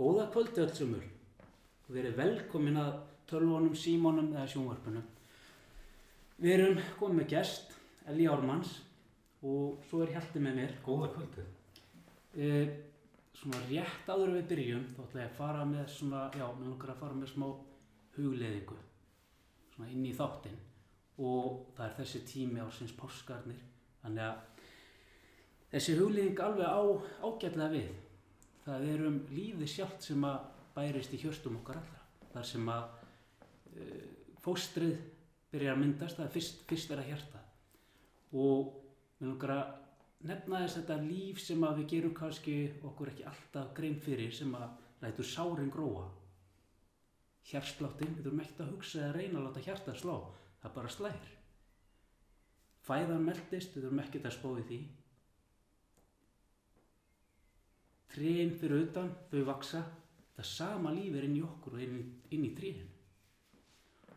Góða kvöldi öll sumur. Við erum velkomin að tölvunum, símónum eða sjónvarpunum. Við erum komið með gest, Elí Ármanns og svo er Hjalti með mér. Góða kvöldið. E, svona rétt áður við byrjum, þá ætla ég að fara með svona, já, mér langar að fara með smá hugleðingu, svona inn í þáttinn og það er þessi tími ásins páskarnir, þannig að þessi hugleðing alveg á ágætlega við. Það er um lífið sjálft sem að bærist í hjörstum okkar allra, þar sem að e, fóstrið byrjar að myndast, það er fyrst, fyrst er að hjarta. Og mér langar að nefna þess þetta líf sem að við gerum kannski okkur ekki alltaf grein fyrir sem að lætur sárin gróa. Hjarsláttin, við þurfum ekkert að hugsa eða reyna að láta hjarta slá. Það bara slæðir fæðan meldist, við þurfum ekkert að spóði því trén fyrir utan þau vaksa, þetta sama líf er inn í okkur og inn, inn í trén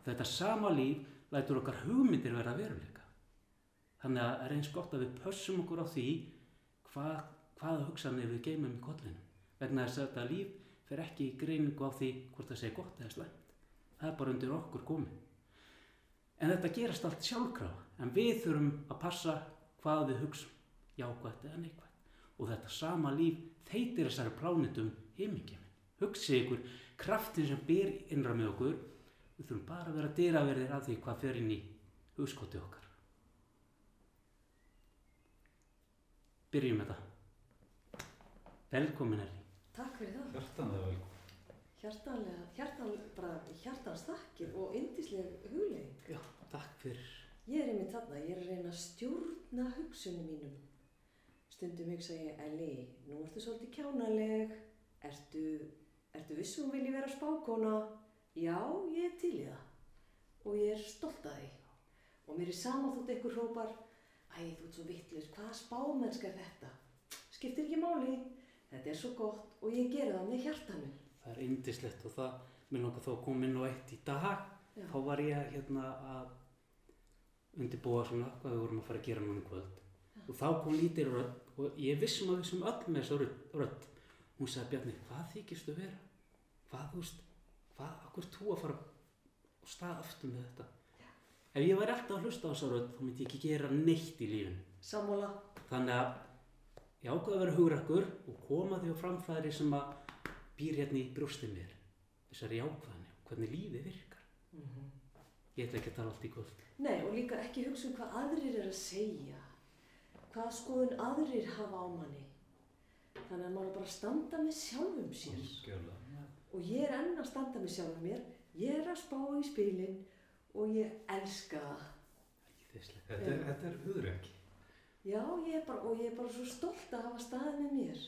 þetta sama líf lætur okkar hugmyndir vera veruleika Þannig að það er eins gott að við pössum okkur á því hvað, hvaða hugsanir við geymum í kollinu. Vegna þess að þetta líf fer ekki í greiningu á því hvort það sé gott eða slæmt. Það er bara undir okkur komið. En þetta gerast allt sjálfkrafa. En við þurfum að passa hvað við hugsum, jákvæmt eða neikvæmt. Og þetta sama líf þeitir þessari plánitum heimingjuminn. Hugsið ykkur kraftin sem byr innra með okkur. Við þurfum bara að vera dýraverðir af því hvað fer inn í hugskoti okkar. byrjum þetta. Velkomin Elli. Takk fyrir það. Hjartanlega velkomin. Hjartanlega, hjartan, bara hjartans þakkir og yndisleg huglegging. Já, takk fyrir. Ég er einmitt þarna, ég er að reyna að stjórna hugsunum mínum. Stundum hugsa ég, Elli, nú ertu svolítið kjánaleg, ertu, ertu vissum vilji vera spákona? Já, ég er til í það og ég er stolt að því. Og mér er sama þótt einhver hrópar, æ, þú ert svo vittlis, hvaða spámennska er þetta? Skiptir ekki máli, þetta er svo gott og ég gera það með hjartanu. Það er indislegt og það, mér langar þá að koma inn á eitt í dag. Já. Þá var ég hérna að undirbúa svona hvað við vorum að fara að gera núna í kvöld. Og þá kom lítið rödd og ég vissum að við sem öll með þessu rödd. Hún sagði Bjarni, hvað þykistu vera? Hvað, þú veist, hvað, akkur þú að fara og stað aftur með þetta? Ef ég væri alltaf að hlusta á þessu rödd, þá myndi ég ekki gera neitt í lífinu. Sammála, Þannig að ég ákveði að vera hugrakkur og koma því á framfæri sem að býr hérna í brjóstið mér. Þessari ákvæðinni og hvernig lífið virkar. Ég ætla ekki að tala allt í kvöld. Nei, og líka ekki hugsa um hvað aðrir er að segja, hvað skoðun aðrir hafa á manni. Þannig að maður bara að standa með sjálfum sér. Algjörlega. Og ég er enn að standa með sjálfum mér, ég er að spá í spilin og ég elska það. Þetta er, þetta er hugrekki. Já, ég er bara, og ég er bara svo stolt að hafa staðið með mér.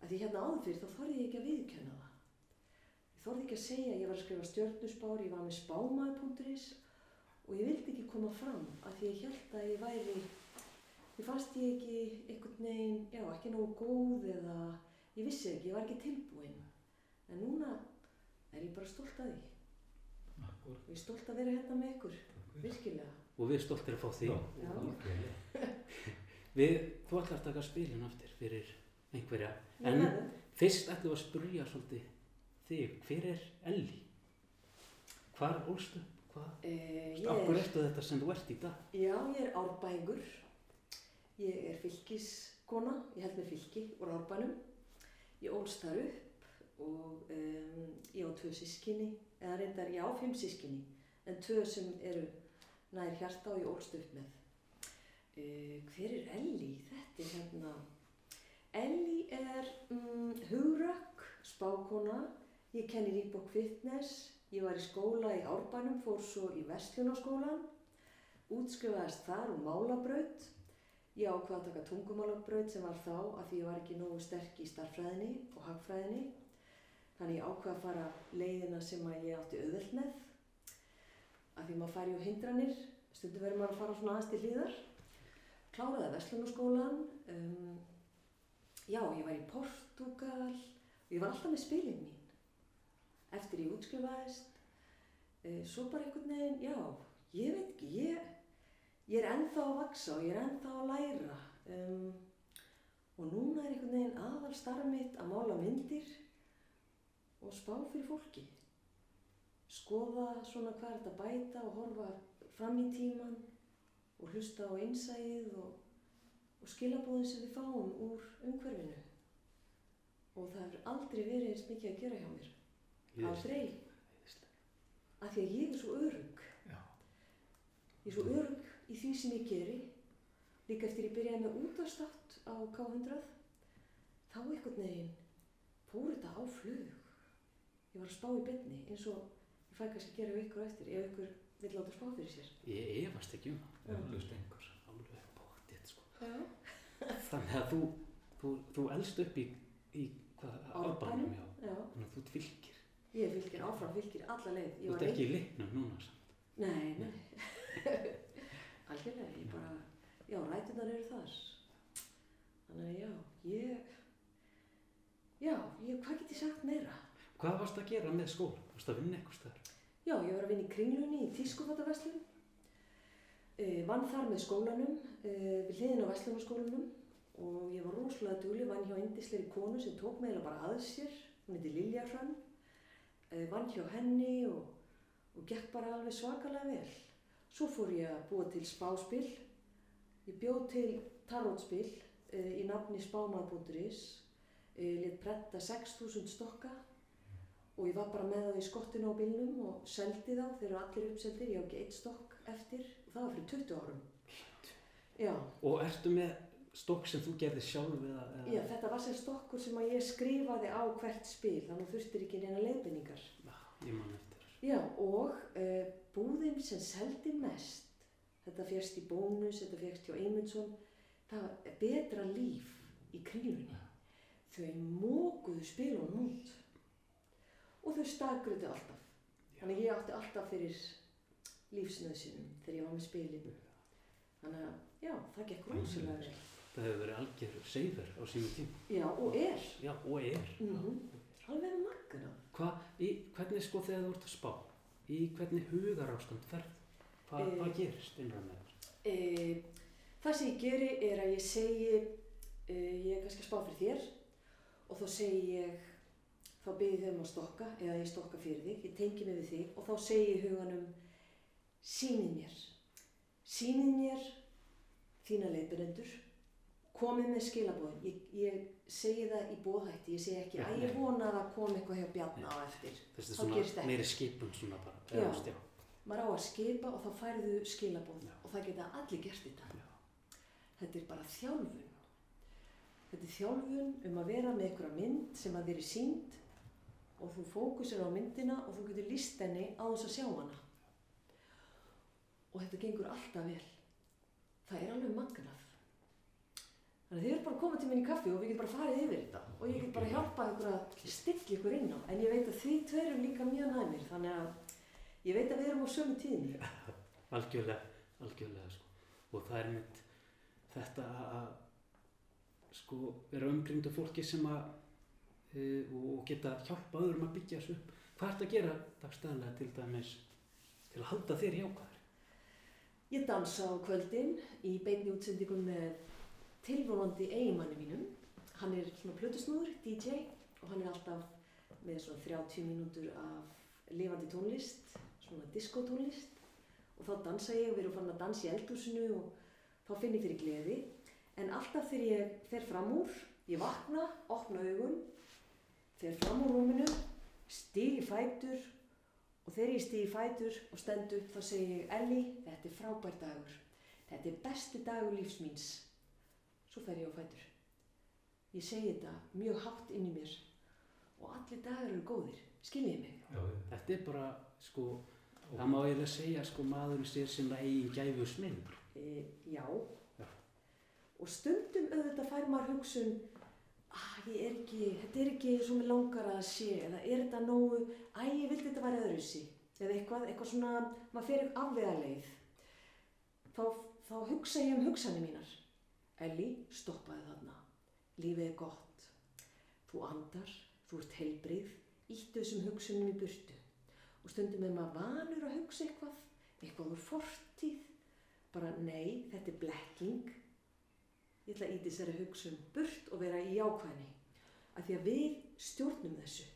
Að því hérna áður fyrir þá þorði ég ekki að viðkjöna það. Ég þorði ekki að segja, ég var að skrifa stjörnusbár, ég var með spámaður.is og ég vildi ekki koma fram að því ég held að ég væri, ég fannst ég ekki einhvern veginn, já ekki nógu góð eða ég vissi ekki, ég var ekki tilbúin. En núna er ég bara stolt að því. Akkur. Ég er stolt að vera hérna með ykkur, virkilega. Og við erum stoltir að fá því. Já, Já. Við, þú ætlar að taka spilin aftur fyrir einhverja. En verður. fyrst ætlum við að spurja svolítið þig. Hver er Elli? Hvar ólstu? Hvað? Eh, ég Akkur ertu þetta sem þú ert í dag? Já, ég er árbæingur. Ég er fylkiskona, ég held með fylki úr árbænum. Ég ólst þar upp og um, ég á tvö sískinni, eða reyndar ég á fimm sískinni, en tvö sem eru nær hjarta og ég ólst upp með. Uh, hver er Elli? Þetta er hérna, Elli er um, hugrökk, spákona, ég kenni Rýbók Fitness, ég var í skóla í árbænum, fór svo í Vestlunarskólan, útskrifaðist þar úr málabraut. Ég ákvað að taka tungumálabraut sem var þá að því ég var ekki nógu sterk í starffræðinni og hagfræðinni. Þannig ég ákvað að fara leiðina sem að ég átti auðvelt með. Að því maður færi á hindranir, stundum verður maður að fara svona aðeins til hlýðar. Kláraði Vestlunarskólan, um, já ég var í Portugal ég var alltaf með spilin mín. Eftir ég útskrifaðist, uh, svo bara einhvern veginn, já, ég veit ekki, ég, ég er ennþá að vaksa og ég er ennþá að læra um, og núna er einhvern veginn aðal starf mitt að mála myndir og spá fyrir fólki. Skoða svona hvað er þetta að bæta og horfa fram í tíman og hlusta á einsæið og, og skilabóðin sem við fáum úr umhverfinu. Og það hefur aldrei verið eins mikið að gera hjá mér. Aldrei. Af því að ég er svo örug. Já. Ég er svo örug í því sem ég geri. Líka eftir ég byrjaði með útastátt á K100, þá einhvern veginn fór þetta á flug. Ég var að spá í beinni eins og ég fæ kannski að gera ykkur eftir ef ykkur vill láta spá fyrir sér. Ég efast ekki um það. Eflaust einhver. Alveg bóttið sko. Þannig að þú, þú, þú elst upp í, í Árbænum. Þannig að þú fylgir. ég fylgir áfram fylgir alla leið. Þú ert ekki í leiknum núna samt. Nei, nei. Algjörlega, ég bara, já, rætunar eru þar. Þannig að já, ég, já, ég, hvað get ég sagt meira? Hvað varst að gera með skóla? Varst að vinna eitthvað stöður? Já, ég var að vinna í kringlunni í tískufataverslun. E, vann þar með skólanum, e, við hliðin á verslunarskólanum og ég var rosalega dugli, vann hjá indisleiri konu sem tók mig eiginlega bara að sér, hún heiti Lilja Hrönn, e, vann hjá henni og, og gekk bara alveg svakalega vel. Svo fór ég að búa til spáspil, ég bjóð til tarotspil e, í nafni spámað.is, e, lit prenta 6000 stokka og ég var bara með það í skottinu á bílnum og seldi þá, þeir eru allir uppseldir, ég á ekki eitt stokk eftir og það var fyrir 20 árum. Já, Og ertu með stokk sem þú gerði sjálf eða? eða? já, þetta var sem stokkur sem ég skrifaði á hvert spil, þannig þurftir ekki neina leiðbendingar. Já, ég man eftir. Já, og uh, búðin sem seldi mest, þetta férst í bónus, þetta férst hjá Eymundsson, það var betra líf í krílunni. Þau mókuðu spilunum út og þau staðgruðu alltaf. Þannig að ég átti alltaf fyrir lífsnöðsynum þegar ég var með spilin. Þannig að, já, það gekk rosalega vel. Það hefur verið algjör seiður á sínum tíma. Já, og er. Já, og er. Mm Alveg magna. Hva, í, hvernig sko þegar þú ert að spá? Í hvernig hugarástand ferð? Hva, Eh. Hvað gerist innræð með þér? E, það sem ég geri er að ég segi, e, ég er kannski að spá fyrir þér og þá segi ég, þá byrði þau um að stokka eða ég stokka fyrir þig, ég tengi mig við þig og þá segi ég huganum, sýnið mér, sýnið mér þína leiðbyrjendur, komið með skilabóðin, ég, ég segi það í bóðhætti, ég segi ekki Já, að ég vona að það kom eitthvað hjá Bjarna á eftir. Þessi svona meiri skipun svona bara. Já. veist, já. Maður á að skipa og þá færðu skilabóð og það geta allir gert þetta. Þetta er bara þjálfun. Þetta er þjálfun um að vera með einhverja mynd sem að er sínd og þú fókusir á myndina og þú getur líst henni á þess að sjá hana. Og þetta gengur alltaf vel. Það er alveg magnað. Þannig að þið eru bara koma til mín í kaffi og við getum bara farið yfir þetta og ég get bara hjálpað ykkur að stilla ykkur inn á. En ég veit að þið tveir eru líka mjög næmir þannig að ég veit að við erum á sömu tíðinni. Algjörlega, algjörlega sko. Og það er mitt þetta að sko vera umkringdu fólki sem að e, og geta hjálpa öðrum að byggja þessu upp. Hvað ert að gera dagstæðanlega til dæmis til að halda þér jákvæðar? Ég dansa á kvöldin í beinni útsendingum með tilvonandi eiginmanni mínum. Hann er svona plötusnúður, DJ, og hann er alltaf með svona 30 mínútur af lifandi tónlist, svona diskotónlist. Og þá dansa ég og við erum fann að dansa í eldhúsinu og þá finn ég fyrir gleði. En alltaf þegar ég fer fram úr, ég vakna, opna augun, fer fram úr rúminu, stíg í fætur og þegar ég stíg í fætur og stend upp þá segi ég, Elli, þetta er frábær dagur. Þetta er besti dagur lífs míns. Svo fer ég á fætur. Ég segi þetta mjög hátt inn í mér og allir dagar eru góðir. Skiljið mig? Já. Þetta er bara sko, það má eiginlega segja sko maðurinn sér sinna eigin gæfu sminn. E, já. Já. Og stundum auðvitað fær maður hugsun, að ég er ekki, þetta er ekki svo mér langar að sé, eða er þetta nógu, æ, ég vildi þetta væri öðruðsi, eða eitthvað, eitthvað svona, maður fer afvegaleið. Þá, þá hugsa ég um hugsanir mínar. Elli, stoppaði þarna. Lífið er gott. Þú andar, þú ert heilbrið, íttu þessum hugsunum í burtu. Og stundum er maður vanur að hugsa eitthvað, eitthvað úr fortíð. Bara nei, þetta er blekking. Ég ætla að íti þessari hugsun burt og vera í jákvæðni. Af því að við stjórnum þessu.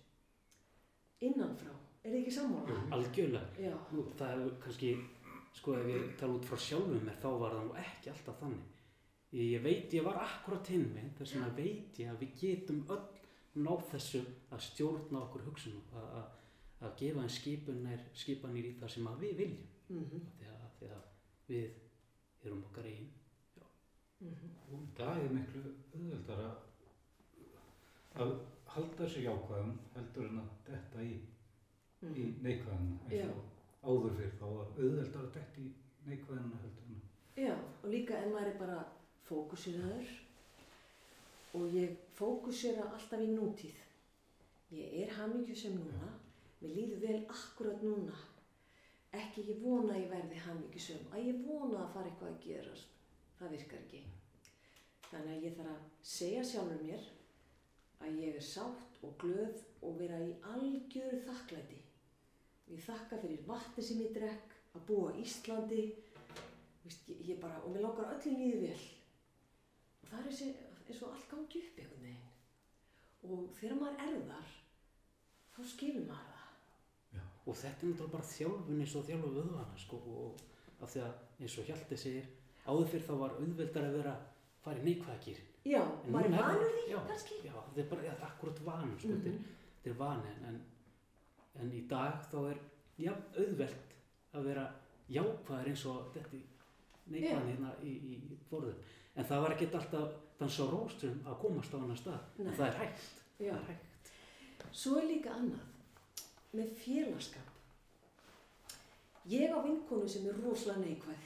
innanfrá. Er þið ekki sammála? Algjörlega. Já, það hefur kannski, sko ef ég tala út frá sjálfum mér, þá var það nú ekki alltaf þannig. Ég, ég veit, ég var akkurat hinn minn, þess vegna veit ég að við getum öll náð þessu að stjórna okkur hugsunum, að, að, að gefa einn skipunir, skipanir í það sem að við viljum. mhm, Af Því að, því að við erum okkar einn. mhm, Og í dag er miklu auðveldara að halda sér jákvæðum heldur en að detta í, í mhm. neikvæðina. Já. eins og áður fyrir þá var auðveldara að detta í neikvæðina heldur en að Já, og líka ef maður er bara fókusiraður og ég fókusira alltaf í nútíð. Ég er hamingjusum núna, mér líður vel akkurat núna. Ekki ég vona að ég verði hamingjusum, að ég vona að fara eitthvað að gerast. Það virkar ekki. Þannig að ég þarf að segja sjálfur mér að ég er sátt og glöð og vera í algjöru þakklæti. Ég þakka fyrir vatni sem ég drekk, að búa Íslandi, Vist, ég, ég bara, og mér langar öllum líði vel það er þessi, eins og allt gangi upp einhvern veginn og þegar maður er þar þá skilur maður það Og þetta er náttúrulega bara þjálfun eins og þjálfa vöðvana, sko, og af því að eins og Hjalti segir, áður fyrir þá var auðveldar að vera í neikvæðagýrin. já, maður er er vanur því já, kannski Já, þetta er bara ja, akkurat vanu, sko, þetta, Mhm. er, þetta er vani, en, en, en í dag þá er já, auðvelt að vera jákvæður eins og þetta neikvæðan hérna í, í forðum. En það var ekkert alltaf dansa á róstrum að komast á annar stað, Nei. en það er hægt. já. Það er hægt. svo er líka annað með félagskap ég á vinkonu sem er rosalega neikvæð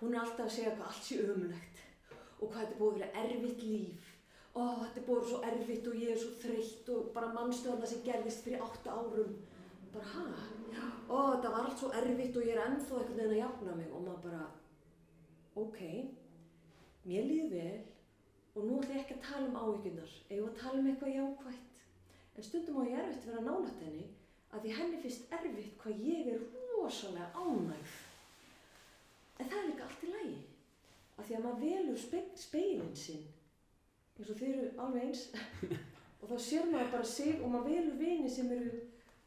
hún er alltaf að segja hvað allt sé ömulegt og hvað þetta er búið að vera erfitt líf ó þetta er búið svo erfitt og ég er svo þreytt og bara mannstu þarna sem gerðist fyrir átta árum bara ha, ó þetta var allt svo erfitt og ég er ennþá einhvern veginn að jafna mig og maður bara ok, mér líður vel og nú ætla ég ekki að tala um áhyggjurnar. Eigum að tala um eitthvað jákvætt? En stundum á ég erfitt að vera nálægt henni að því henni finnst erfitt hvað ég er rosalega ánægð. En það er líka allt í lagi að því að maður velur spe speilin sinn eins og þeir eru alveg eins. Og þá sér maður bara sig og maður velur vini sem eru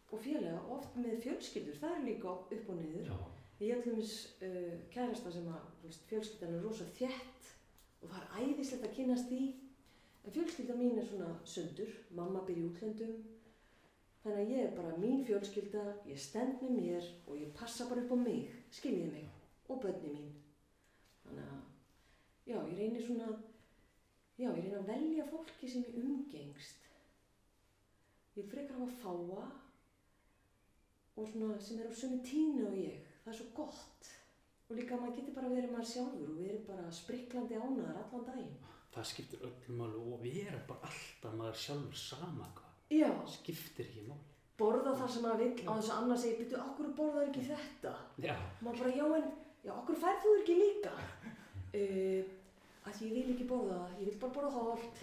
og félaga oft með fjölskyldur, það er líka upp og niður. Já, Ég hef til dæmis uh, kærasta sem að fjölskyldan er rosa þjætt og það er æðislegt að kynast því. En fjölskylda mín er svona sundur, mamma byrja í útlöndum. Þannig að ég er bara mín fjölskylda, ég stend með mér og ég passa bara upp á mig, skiljiði mig og börni mín. Þannig að, já, ég reynir svona, já, ég reynir að velja fólki sem ég umgengst. Ég frekar hafa fáa og svona sem er á sömu tínu og ég. Það er svo gott. Og líka að maður getur bara verið maður sjálfur og verið bara spriklandi ánaðar allan daginn. Það skiptir öllum máli og við erum bara alltaf maður sjálfur sama hvað. Já, Skiptir ekki máli. borða það sem maður vill á þess að annars segir, byrju, okkur borðar ekki þetta? Já, Maður bara, já en, já, okkur færð þú ekki líka? Uh, að því ég vil ekki borða það, ég vil bara borða holt.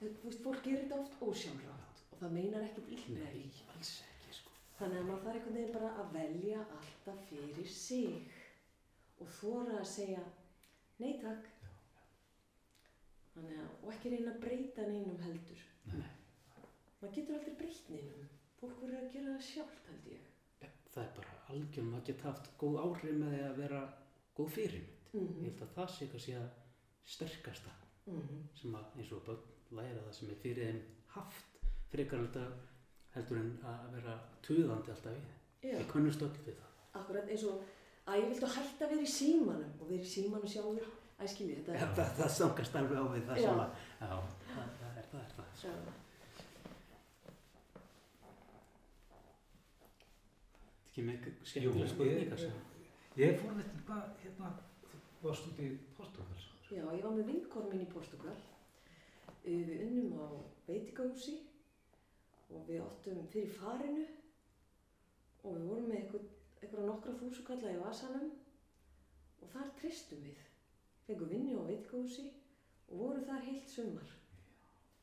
Þú veist, fólk gerir þetta oft ósjálfrátt og það meinar ekkert illt Þannig að maður þarf einhvern veginn bara að velja alltaf fyrir sig og þóra að segja nei takk. Þannig að, og ekki reyna að breyta neinum heldur. Nei. Maður getur aldrei breytt neinum. Fólk verður að gera það sjálft held ég. Ja, það er bara algjörn, maður geta haft góð áhrif með því að vera góð fyrirmynd. Mm Ég held að það sé kannski að sterkasta sem að eins og börn læra það sem er fyrir þeim haft frekar en þetta heldur en að vera tuðandi alltaf. Já, Við kunnumst öll við það. akkurat eins og að ég viltu hætta að vera í símanum og vera í símanum sjálfur. Æ, skilji þetta. Ja, það, það stangast alveg á við það Já. sem að, já, það, það er það. Er það. Já. Ekki með Jú, skemmtilega spurningar ég- sem. ég fór þetta hvað, hérna, þú varst út í Portugal. Já, ég var með vinkonu mín í Portugal. Uh, Við unnum á veitingahúsi og við áttum fyrir farinu og við vorum með eitthvað, eitthvað nokkra þúsukalla í vasanum og þar tristum við. Fengum vinni á veitingahúsi og vorum þar heilt sumar.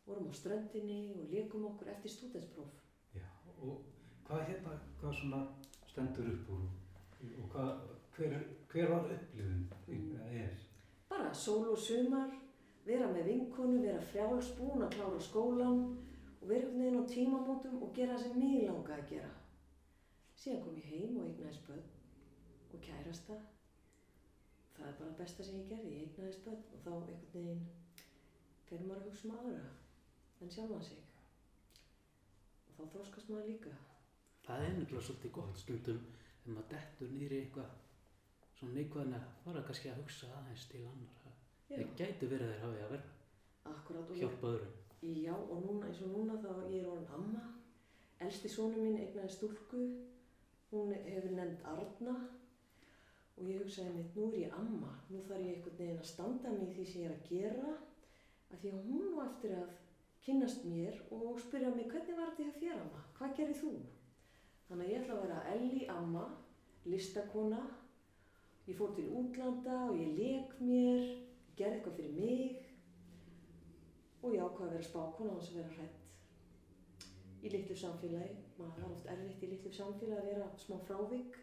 Vorum á ströndinni og leikum okkur eftir stúdenspróf. Já, og hvað hérna, hvað svona stendur upp úr og hvað, hver, hver var upplifun, Mm. eða er? Bara sól og sumar, vera með vinkonu, vera frjáls, búin að klára skólan og vera einhvern veginn á tímamótum og gera það sem mig langaði að gera. Síðan kom ég heim og eignaðist börn og kærasta. Það er bara besta sem ég gerði, ég eignaðist börn og þá einhvern veginn fer maður að hugsa um aðra en sjálfan sig. Og þá þroskast maður líka. Það er nefnilega svolítið gott stundum þegar maður dettur nýri eitthvað svona neikvæðin að fara kannski að hugsa aðeins til annar. Það gæti verið þeir hafið að og hjálpa öðrum. Já, og núna, eins og núna þá ég er orðin amma. Elsti sónu mín eignaði stúlku, hún hefur nefnd Arna. Og ég hugsaði mitt, nú er ég amma, nú þarf ég einhvern veginn að standa mig því sem ég er að gera. Af því að hún á eftir að kynnast mér og spyrja mig hvernig var þetta þér amma, hvað gerir þú? Þannig að ég ætla að vera Elli amma, listakona, ég fór til útlanda og ég leik mér, gerði eitthvað fyrir mig og ég ákvaði að vera spákona á þess að vera hrætt í litlu samfélagi. Maður það er oft erfitt í litlu samfélagi að vera smá frávik.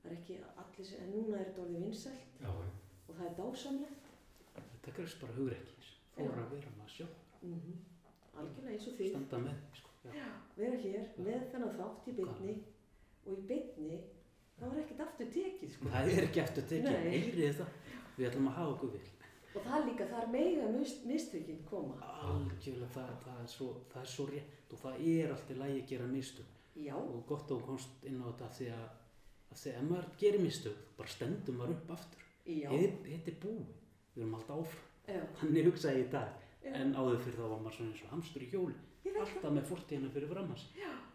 Það er ekki allir en núna er þetta orðið vinsælt Já, já. og það er dásamlegt. Þetta krefst bara hugrekkis. Fóra Já. að vera maður sjálf, Mm Algjörlega eins og því. standa með sko. Já. Vera hér með þennan þátt í beinni og í beinni þá er ekkert aftur tekið sko. Það er ekki eftir tekið, Nei. heyrið það. Við ætlum að hafa okkur vil. Og það er líka, það er mega mist, mistökin koma. Algjörlega, það, það, er svo, það er svo rétt og það er alltaf lægi að gera mistök. Já, Og gott að þú komst inn á þetta því að, að því að ef maður gerir mistök, bara stendur maður upp aftur. já, Þetta er búið, við erum alltaf áfram. já. Þannig hugsaði ég í dag. Já. En áður fyrir þá var maður svona eins og hamstur í hjóli. Alltaf með fortíðina fyrir framans.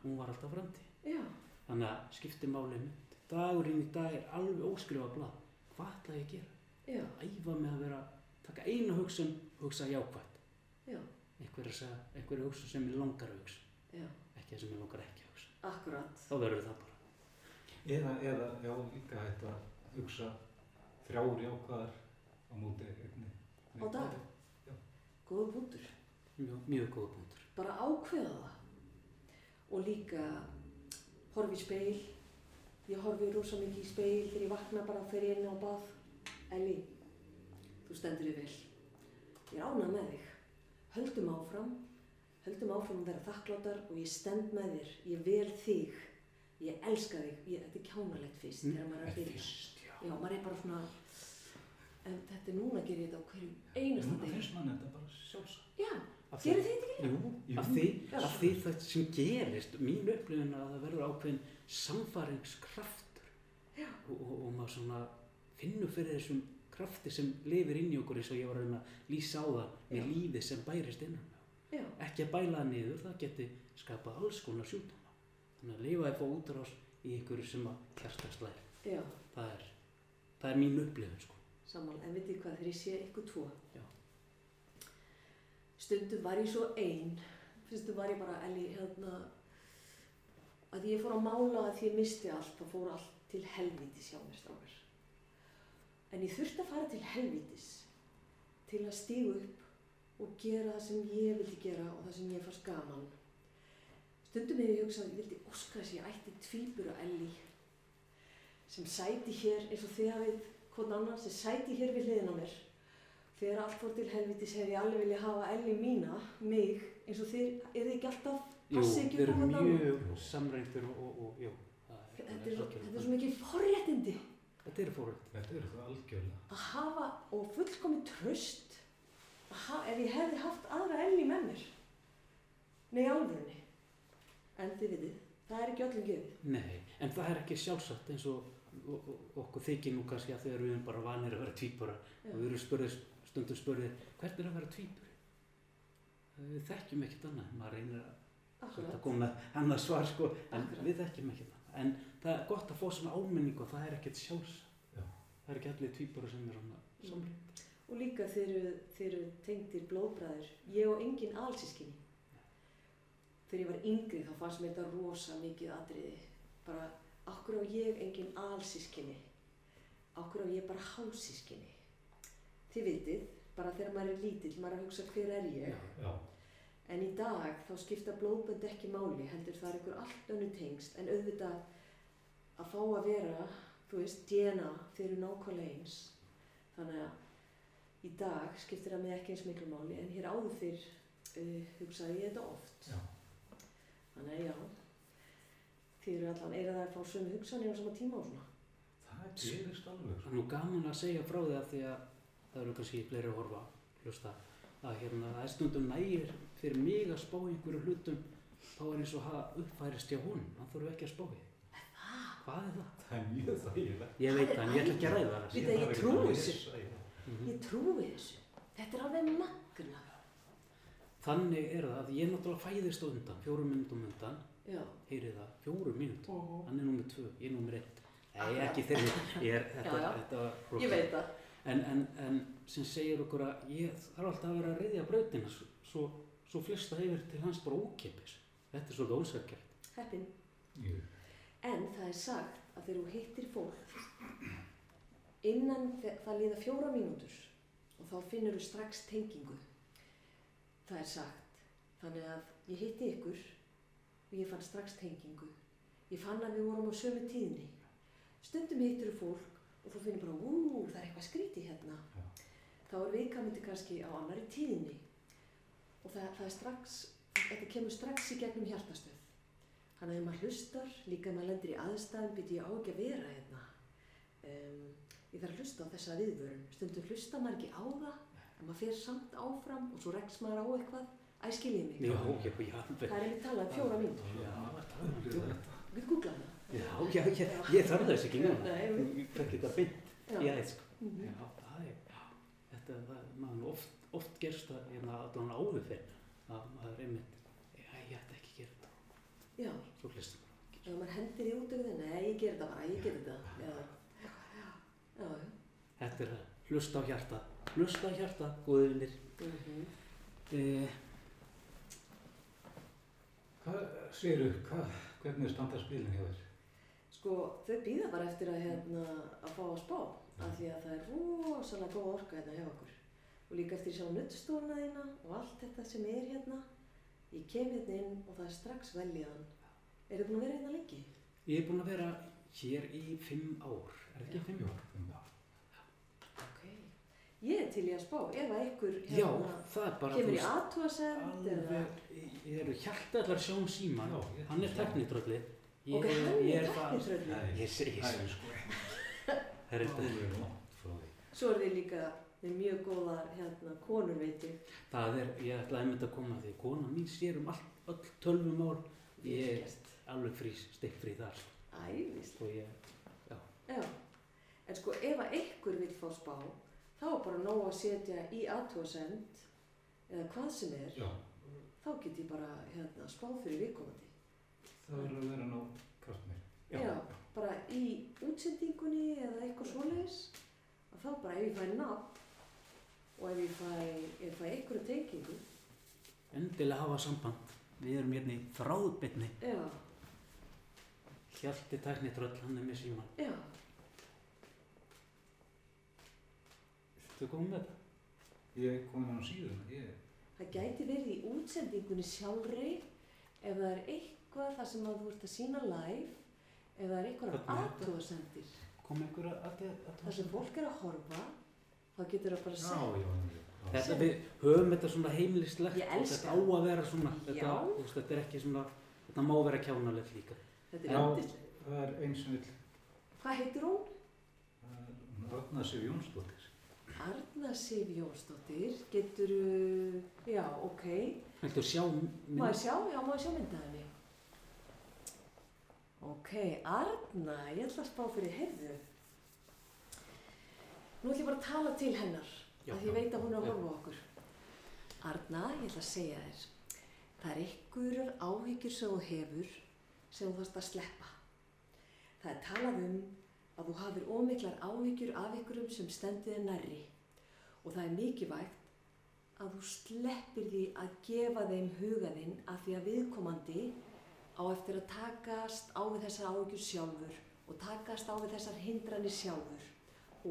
Hún var alltaf framtíð. Já, Þannig að skipti máli mitt. Dagurinn í dag er alveg óskrifa blað. Hvað ætla ég að gera? já, Æfa með að vera, taka eina hugsun, hugsa jákvætt. já, Einhver er einhver hugsun sem ég langar að hugsa. já, Ekki það sem ég langar ekki að hugsa. akkurat. Þá verður það bara. Eða, eða, já, líka hægt að hugsa þrjár jákvæðar á móti einni. Á dag? Góða punktur. Mjög, mjög góða punktur. Bara ákveða það. Og líka horfi í speil. Ég horfi rosa mikið í speil þegar ég vakna bara fyrir inn á bað. Elli, þú stendur þig vel. Ég er ánað með þig. Höldum áfram. Höldum áfram að vera þakkláttar og ég stend með þér. Ég vel þig. Ég elska þig. Ég, þetta er kjánalegt fyrst þegar maður er að byrja. Fyrst, já. Já, maður er bara svona, en þetta er núna gerir þetta á hverju einasta Núna degi. finnst mann þetta bara sjálfsagt. Já, gerir þetta ekki? Jú, Jú. af því, af því það sem gerist, mín upplifin að það verður ákveðin samfaringskraftur og, og, og maður svona finnur fyrir þessum krafti sem lifir inn í okkur eins og ég var að reyna að lýsa á það með Já. lífið sem bærist innan. Já, Ekki að bæla það niður, það geti skapað alls konar sjúkdóma. Þannig að lifa að fá útrás í einhverju sem að kjartast lær. já, Það er, það er mín upplifin sko. sammála. En vitið hvað, þegar ég sé ykkur tvo, Já. stundum var ég svo ein, stundum var ég bara, Elli, hérna, að ég fór að mála að því ég misti allt, þá fór allt til helvítis hjá mér strákar. En ég þurfti að fara til helvítis til að stígu upp og gera það sem ég vildi gera og það sem ég fannst gaman. Stundum hefur ég hugsað, ég vildi óska þess að ég ætti tvíbura Elli sem sæti hér eins og þið hafið hvern annan sem sæti hér við hliðina á mér. Þegar allt fór til helvítis hefði ég alveg vilja hafa Elli mína, mig, eins og þið, er þið ekki alltaf, Jú, passið ekki við upp á erum hvern annan? mjög samræntur og, og, og jú. er- Þetta það er, er það. svo mikið forréttindi Þetta er fóröld. Þetta eru það algjörlega. að hafa og fullkomi tröst að ef ég hefði haft aðra Elli með mér. Nei, alvörunni. En þið vitið, það er ekki öllum gefið. Nei, en það er ekki sjálfsagt eins og okkur þykir nú kannski að þegar við erum bara vanir að vera tvíbura Já. og við erum spurðið, stundum spurðið hvernig er að vera tvíburi? Við þekkjum ekkert annað, maður reynir að Akkurat. þetta kom með annað svar sko, en Akkurat. við þekkjum ekkert annað. En það er gott að fá svona áminningu og það er ekkert sjálfsagt. Já. Það er ekki allir tvíbura sem er svona samlík. Og líka þeir eru, tengdir blóðbræður. Ég og engin alsískinni. Þegar ég var yngri þá fannst mér þetta rosa mikið atriði. Bara, okkur á ég engin alsískinni. Okkur á ég bara hálsískinni. Þið vitið, bara þegar maður er lítill, maður er að hugsa hver er ég. Já. En í dag þá skipta blóðbönd ekki máli, heldur það er einhver allt önnu tengst, en auðvitað að fá að vera, þú veist, DNA, þeir eru nákvæmlega eins. Þannig að í dag skiptir það mig ekki eins miklu máli, en hér áður fyrr uh, hugsaði ég þetta oft. Já. Þannig að já, þið eru allan, er það að fá sömu hugsanir á sama tíma og svona? Það gerist alveg. Það sko. er nú gaman að segja frá því að því að það eru kannski fleiri að horfa, hlusta, að hérna, það er stundum nægir fyrir mig að spá einhverju hlutum, þá er eins og að uppfærist hjá hún, hann þurfu ekki að spá í. Hvað er það? Það er mjög þægilegt. Ég veit það, en ég ætla ekki að ræða það. Ég ekki trúi að þessu. það. Mhm. Ég trúi þessu. Þetta er alveg magna. Þannig er það að ég náttúrulega fæðist á undan, fjórum minnum undan, Já. heyrið það, fjórum mínútum. Mhm. Hann er nummið tvö, ég er nummið eitt. Ekki þeirri, ég er, Ég veit það. En, en, en sem segir okkur að ég þarf alltaf að vera að reyðja brautina svo, svo, flesta yfir til hans bara ókipis. Þetta er svolítið ósverkjart. Heppin. Jú. En það er sagt að þegar þú hittir fólk innan það líða fjóra mínútur og þá finnur þú strax tengingu. Það er sagt. Þannig að ég hitti ykkur og ég fann strax tengingu. Ég fann að við vorum á sömu tíðni. Stundum hittir þú fólk og þú finnur bara, ú, það er eitthvað skrítið hérna. Já. Þá er viðkamandi kannski á annari tíðni og það, það er strax, þetta kemur strax í gegnum hjartastöð. Þannig að ef maður hlustar, líka ef maður lendir í aðstæðum, byrja ég á ekki að vera hérna. Um, ég þarf að hlusta á þessa viðvörun. Stundum hlusta maður ekki á það, en maður fer samt áfram og svo rekst maður á eitthvað. Æ, skiljið mig. Já, já, já. Það er einmitt talað um fjóra mínútur. Já, það er það. þetta. Við googlaðum það. Já, já, já, ég þarf þess ekki núna. Nei, þetta beint Já. í aðeins. Mhm. Já, það er, já, þetta, það, maður oft, oft gerst það, hérna, allan áður fyrir, að maður einmitt, já, ég ætti ekki að gera þetta, Já, svo hlustum maður. ef maður hendir í út af það, nei, ég ger þetta bara, ég ger þetta. Já, já, já. Þetta er það, hlusta á hjarta, hlusta á hjarta, góði vinnir. Mhm. Eh, Hvað segirðu, hvað, hvernig standa spilin hjá þér? Sko, þau býða bara eftir að, hérna, að fá að spá, af því að það er rosalega góð orka hérna hjá okkur. Og líka eftir sjá nuttstóluna þína og allt þetta sem er hérna. Ég kem hérna inn og það er strax veljaðan. Er þið búin að vera hérna lengi? ég er búinn að vera hér í fimm ár, er það ekki fimm ár? fimm ár. Ok. Ég er til í að spá, ef að ykkur hérna, það bara, kemur í aðtúasend eða... ég eru hjartallar sjón síman, Já, ég- hann er teknitrölli, ég, Ok, hann ég er það, teknitrölli. ég segi, Það sko það er því. Svo er þið líka með mjög góðar hérna, konur, veit ég. það er, ég ætlaði einmitt að koma að því, kona mín sér um all, öll tölvumál, ég er Virkjast. alveg frí, stikkfrí þar, Ævist. og ég, Já. En sko, ef að ykkur vil fá spá, þá er bara nóg að setja í aðtúasend eða hvað sem er, Já, þá get ég bara hérna, spáð fyrir viðkomandi. það verður að vera ná kraft mér. Já. Bara í útsendingunni eða eitthvað svoleiðis, að þá bara ef ég fæ nafn og ef ég fæ, fæ einhverju tengingu, endilega hafa samband, við erum hérna í þráðbyrni, já, hjalti teknitröll, hann er með síman, já, þú komum með það? Ég kom inn á síðuna, ég, það gæti verið í útsendingunni sjálfri ef það er eitthvað þar sem að þú ert að sína live, ef það er eitthvað þetta? aðtúasendir, Kom einhver að, að, að, þar sem fólk er að horfa, þá getur það bara já, já. Þetta við höfum þetta svona heimilislegt Ég og elska þetta á að vera svona, þetta, veist, þetta er ekki svona, þetta má vera kjánalegt líka. Þetta er Já. yndislegt. Það er eins sem vill, Hvað heitir hún? Ragnar Sif Jónsdóttir. Arna Sif Jónsdóttir. Getur, já, ok. Viltu sjá Má mynd? ég sjá? Já, má ég sjá mynda henni? Ok, Arna, ég ætla að spá fyrir heyrðu. Nú ætlum ég bara að tala til hennar. Já, að ég veit að hún er að horfa okkur. Arna, ég ætla að segja þér. Það er einhverjar áhyggjur sem þú hefur sem þú þarfst að sleppa. Það er talað um að þú hafir ómiklar áhyggjur af einhverjum sem stendur þér nærri og það er mikilvægt að þú sleppir því að gefa þeim hugaðinn af því að viðkomandi á eftir að takast á við þessar áhyggjur sjálfur og takast á við þessar hindranir sjálfur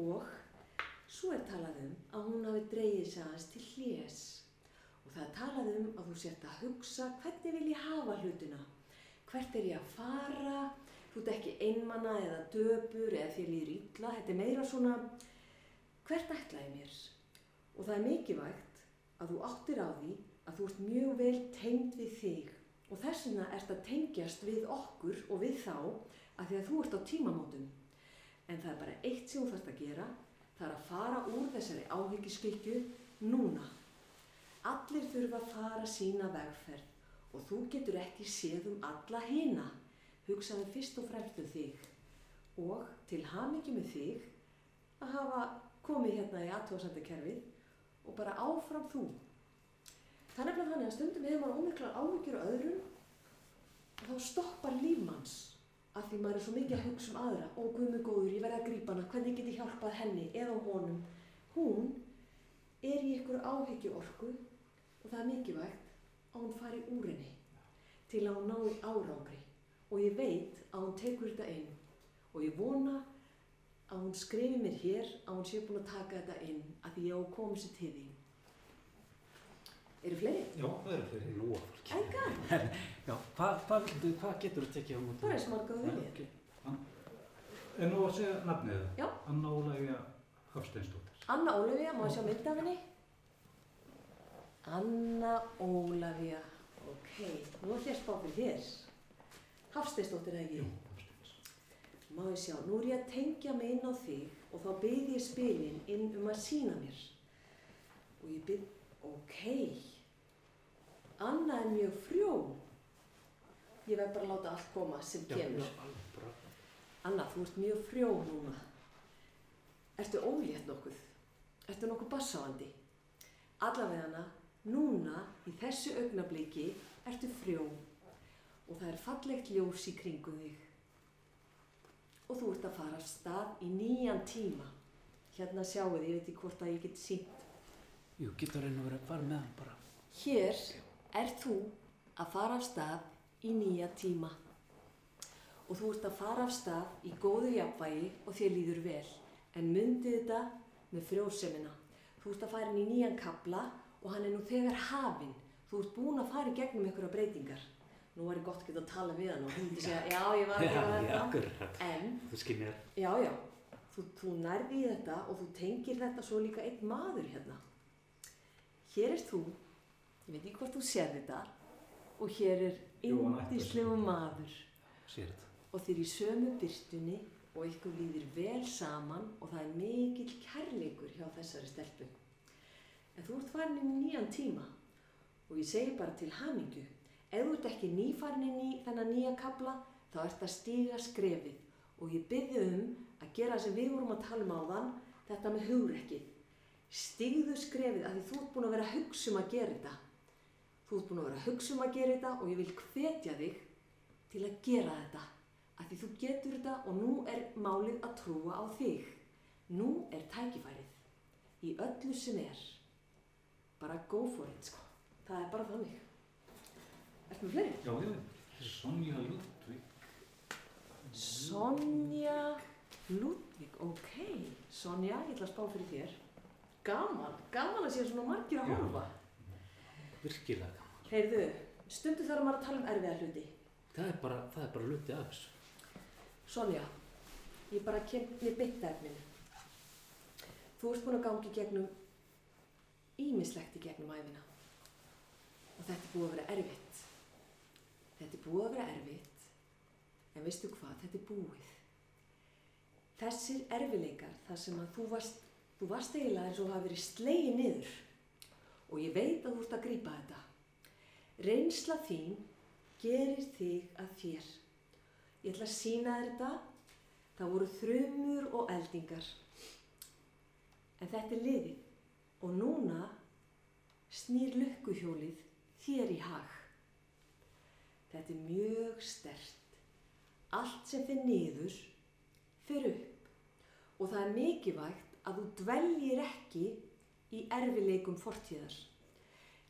og svo er talað um að hún hafi dreigið sig aðeins til hlés. Og það er talað um að þú sért að hugsa hvernig vil ég hafa hlutina? Hvert er ég að fara? Þú ert ekki einmana eða döpur eða þér líður illa. Þetta er meira svona hvert ætla ég mér? Og það er mikilvægt að þú áttir á því að þú ert mjög vel tengd við þig. Og þess vegna ert að tengjast við okkur og við þá að því að þú ert á tímamótum. En það er bara eitt sem þú þarfst að gera, það er að fara úr þessari áhyggjuskykju núna. Allir þurfa að fara sína vegferð og þú getur ekki séð um alla hina. Hugsaðu fyrst og fremst um þig og til hamingi með þig að hafa komið hérna í aðtóðsendakerfið og bara áfram þú. Þannig að stundum hefur maður ómiklar áhyggjur öðrum og þá stoppar lífmanns af því maður er svo mikið að hugsa um aðra og guðmur góður, ég verði að grípa hana, hvernig get ég hjálpað henni eða honum. Hún er í ykkur áhyggju orku og það er mikilvægt að hún fari úr henni til að hún nái árangri og ég veit að hún tekur þetta inn og ég vona að hún skrifi mér hér að hún sé búin að taka þetta inn að því ég á að koma sér til því. Eru fleiri? Já, það eru fleiri. Nú að fólki. Æga, Já, hvað hva hvað getur þú tekið á móti? bara eins marga þú viljið. Ok. En nú að segja nafnið það. Já. Anna Ólægja Hafsteinsdóttir. Anna Ólafía, má ég sjá mynd af henni? Anna Ólafía, ok, nú ætlum ég að spá fyrir þér. Hafsteinsdóttir eða Jú, ekki? Hafsteins. Má ég sjá, nú er ég að tengja mig inn á þig og þá byrð ég spilin inn um að sína mér. Og ég byrð, ok, Anna er mjög frjó. Ég verð bara að láta allt koma sem kemur. Anna, þú ert mjög frjó núna. Ertu ólétt nokkuð? Ertu nokkuð bassáandi? Allavegana, núna, í þessu augnabliki, ertu frjó og það er fallegt ljós í kringum þig. Og þú ert að fara af stað í nýjan tíma. Hérna sjáu þið, ég veit ekki hvort að ég get sínt. Jú, getur reyna að vera að fara með hann bara. Hér ert þú að fara af stað í nýja tíma. Og þú ert að fara af stað í góðu jafnvægi og þér líður vel. En myndi þetta með frjósemina. Þú ert að fara inn í nýjan kabla og hann er nú þegar hafinn. Þú ert búin að fara í gegnum einhverja breytingar. Nú var ég gott geta að tala við hann og hún myndi segja, já, ég var að Já, gera já, þetta. akkurat. En Þú skinnir. Já, já, þú, þú nærði í þetta og þú tengir þetta svo líka einn maður hérna. Hér er þú, ég veit ekki hvort þú sér þetta, og hér er yndislegu maður þetta. og þeir í sömu byrtunni og ykkur líðir vel saman og það er mikill kærleikur hjá þessari stelpu. En þú ert farin í nýjan tíma og ég segi bara til hamingju. Ef þú ert ekki nýfarin inn í þennan nýja kabla þá ert að stíga skrefið og ég byrði um að gera sem við vorum að tala um áðan, þetta með hugrekkið. Stígðu skrefið að því þú ert búin að vera að hugsa um að gera þetta. Þú ert búin að vera að hugsa um að gera þetta og ég vil hvetja þig til að gera þetta. Að því þú getur þetta og nú er málið að trúa á þig. Nú er tækifærið í öllu sem er. Bara go for it, sko. Það er bara þannig. Ertu með fleiri? Já, já. Sonja Ludvig. Sonja Ludvig, ok. Sonja, ég ætla að spá fyrir þér. Gaman, gaman að sé svona margir að horfa. Virkilega gaman. Heyrðu, stundu þarf maður að tala um erfiða hluti. Það er bara, það er bara luti af þessu. Sonja, ég bara kem með bytta efninu. Þú ert búin að gangi gegnum ímislegt í gegnum æfina. Og þetta er búið að vera erfitt. Þetta er búið að vera erfitt. En veistu hvað, þetta er búið. Þessir erfileikar, þar sem að þú varst, þú varst eiginlega eins og hafa verið slegið niður. Og ég veit að þú ert að grípa þetta. Reynsla þín gerir þig að þér. Ég ætla að sína þér þetta. Það voru þrumur og eldingar. En þetta er liðið. Og núna snýr lukkuhjólið þér í hag. Þetta er mjög stert. Allt sem fyrir niður, fyrir upp. Og það er mikilvægt að þú dveljir ekki í erfileikum fortíðar.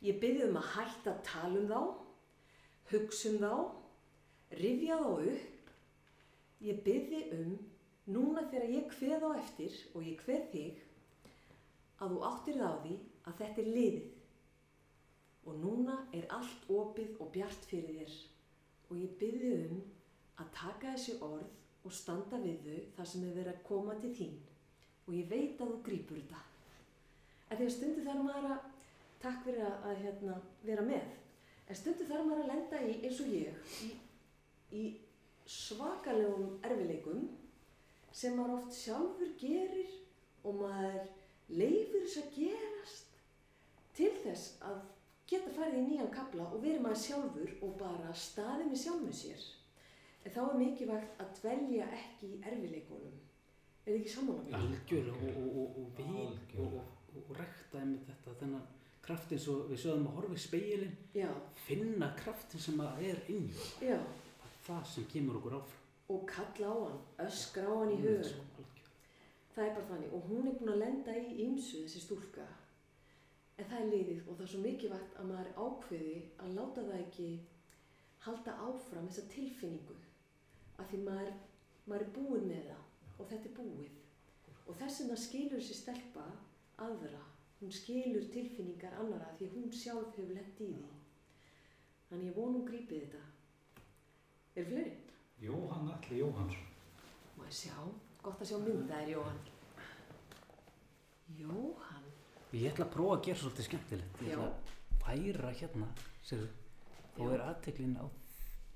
Ég byrði um að hætta að tala um þá, hugsa um þá, rifja þá upp. Ég byrði um, núna þegar ég kveð á eftir og ég kveð þig, að þú áttir það á því að þetta er liðið. Og núna er allt opið og bjart fyrir þér. Og ég byrði um að taka þessi orð og standa við þau þar sem er verið að koma til þín. Og ég veit að þú grípur þetta. En þegar stundu þarf maður að takk fyrir að, að hérna, vera með. En stundu þarf maður að lenda í, eins og ég, í, í svakalegum erfileikum sem maður oft sjálfur gerir og maður leifur þess að gerast til þess að geta farið í nýjan kabla og verið maður sjálfur og bara staðið með sjálfum sér. En þá er mikilvægt að dvelja ekki í erfileikunum. Er þið ekki sammála mér? algjörlega og, og, og, og vil og. Og, rekta einmitt þetta þennan kraft eins og við sögum að horfa í speilin Já, finna kraftin sem að er inn í það það sem kemur okkur áfram Og kalla á hann, öskra á hann í svo algjörlega. Það er bara þannig og hún er búin að lenda í ýmsu þessi stúlka. En það er liðið og það er svo mikilvægt að maður ákveði að láta það ekki halda áfram þessa tilfinningu. Af því maður, maður er búið með það og þetta er búið. Og þess vegna skilur þessi stelpa aðra. Hún skilur tilfinningar annara því hún sjálf hefur lent í því. Þannig ég vonu hún grípið þetta. Er fleiri? Jóhann Alli Jóhannsson. Má ég sjá? Gott að sjá myndaðir, Jóhann. Jóhann? ég ætla að prófa að gera svolítið skemmtilegt ég Já. ætla að færa hérna segðu, þá er aðteklin á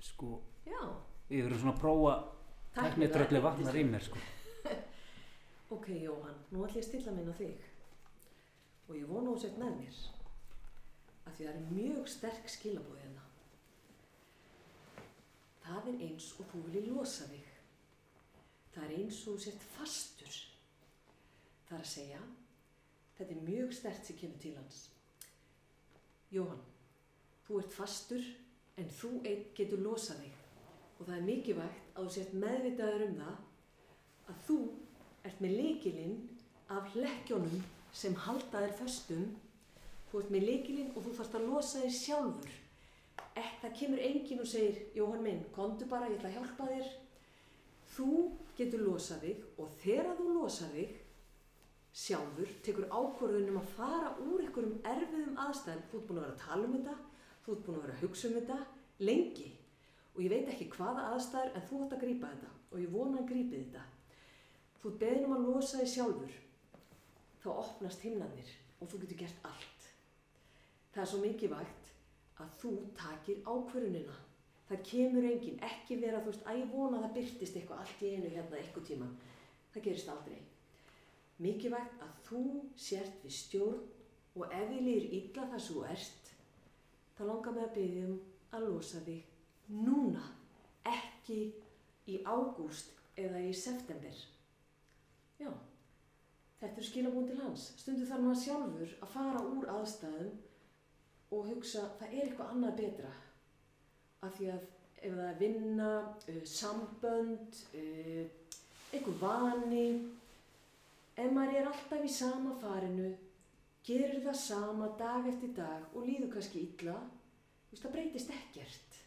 sko, Já. við erum svona að prófa tæknidrölli vatnar í mér sko. Ok, Jóhann, nú ætlum ég að stilla minn á þig. Og ég vona þú sett með mér. Af því það er mjög sterk skilabóð hérna. Það er eins og þú viljið losa þig. Það er eins og sett fastur. Það er að segja, þetta er mjög sterkt sem kemur til hans. Jóhann, þú ert fastur en þú einn getur losað þig. Og það er mikilvægt að þú sett meðvitaður um það að þú ert með leikilinn af hlekkjónum sem halda þér föstum. Þú ert með leikilinn og þú þarfst að losa þig sjálfur. Það kemur enginn og segir, Jóhann minn, komdu bara, ég ætla að hjálpa þér. Þú getur losað þig og þegar þú losað þig sjálfur, tekur ákvörðunum að fara úr einhverjum erfiðum aðstæðum. Þú ert búin að vera að tala um þetta, þú ert búin að vera að hugsa um þetta lengi. Og ég veit ekki hvaða aðstæður en þú ætti að grípa þetta og ég vona að grípi þetta. Þú ert beðin um að losa þig sjálfur, þá opnast himnarnir og þú getur gert allt. Það er svo mikilvægt að þú takir ákvörunina. Það kemur enginn, ekki vera, þú veist, að ég vona að það byrtist eitthvað allt í einu hérna eitthvað tíma. Það gerist aldrei. Mikilvægt að þú sért við stjórn og ef þið lýr illa sem þú ert, þá langar mig að byggja um að losa þig núna, ekki í ágúst eða í september. Já, þetta er skilabún til hans. Stundu þarf maður sjálfur að fara úr aðstæðum og hugsa það er eitthvað annað betra. Af því að ef það er vinna, uh, sambönd, uh, eitthvað vani, ef maður er alltaf í sama farinu, gerir það sama dag eftir dag og líður kannski illa, þú veist það breytist ekkert.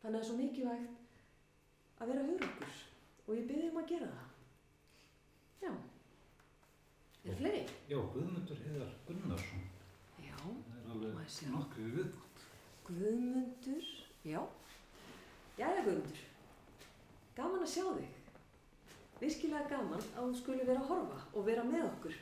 Þannig að það er svo mikilvægt að vera hugrökkur og ég byrði um að gera það. Já. Er fleiri? Já, Guðmundur Heiðar Gunnarsson. Já. Það er alveg ég nokkru viðbútt. Guðmundur. Já. Jæja Guðmundur. Gaman að sjá þig. Virkilega gaman að þú skuli vera að horfa og vera með okkur.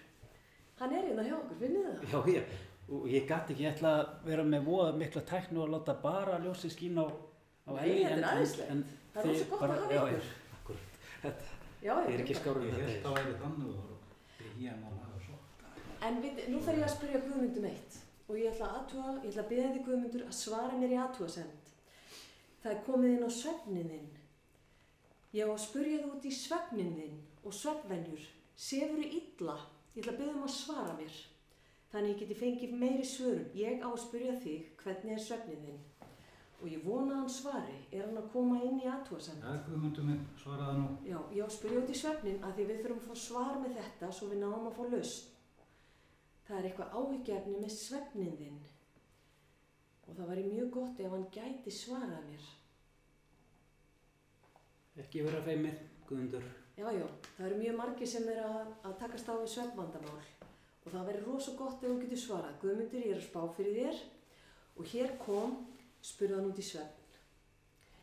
Hann er hérna hjá okkur, finnið þið það? já, ég, og ég gæti ekki ég ætla að vera með voða mikla tæknu og láta bara ljósi skín á, á Nei, Elli, þetta er en Það er rosa gott að bara- hafa já, ykkur. já, akkúrat. Þetta Já, já. er ekki skárið Ég held þetta að væri þannig að laga svo. En við, nú þarf ég að spyrja Guðmundum eitt og ég ætla að aðtúa, ég ætla að beða þig Guðmundur að svara mér í aðtúasend. Það er komið inn á svefnin þinn. Ég á að spyrja þig út í svefnin þinn og svefnvenjur. Sefur þið illa? Ég ætla að beða um að svara mér. Þannig ég geti fengið meiri svörum. Ég á að spyrja þig hvernig er svefnin þinn. Og ég vona að hann svari. Er hann að koma inn í aðtúasend? Já, Guðmundur minn, svaraði nú. Já, ég á að spyrja út í svefnin að því við þurfum að fá svar með þetta svo við náum að fá lausn. Það er eitthvað áhyggjefni með svefnin þinn. Og það væri mjög gott ef hann gæti svarað mér. ekki vera feimir, Guðmundur Já, já, það eru mjög margir sem er að, að takast á við svefnvandamál. Og það væri rosa gott ef þú getur svarað. Guðmundur, ég er að spá fyrir þér. Og hér kom, spurði hann út í svefn.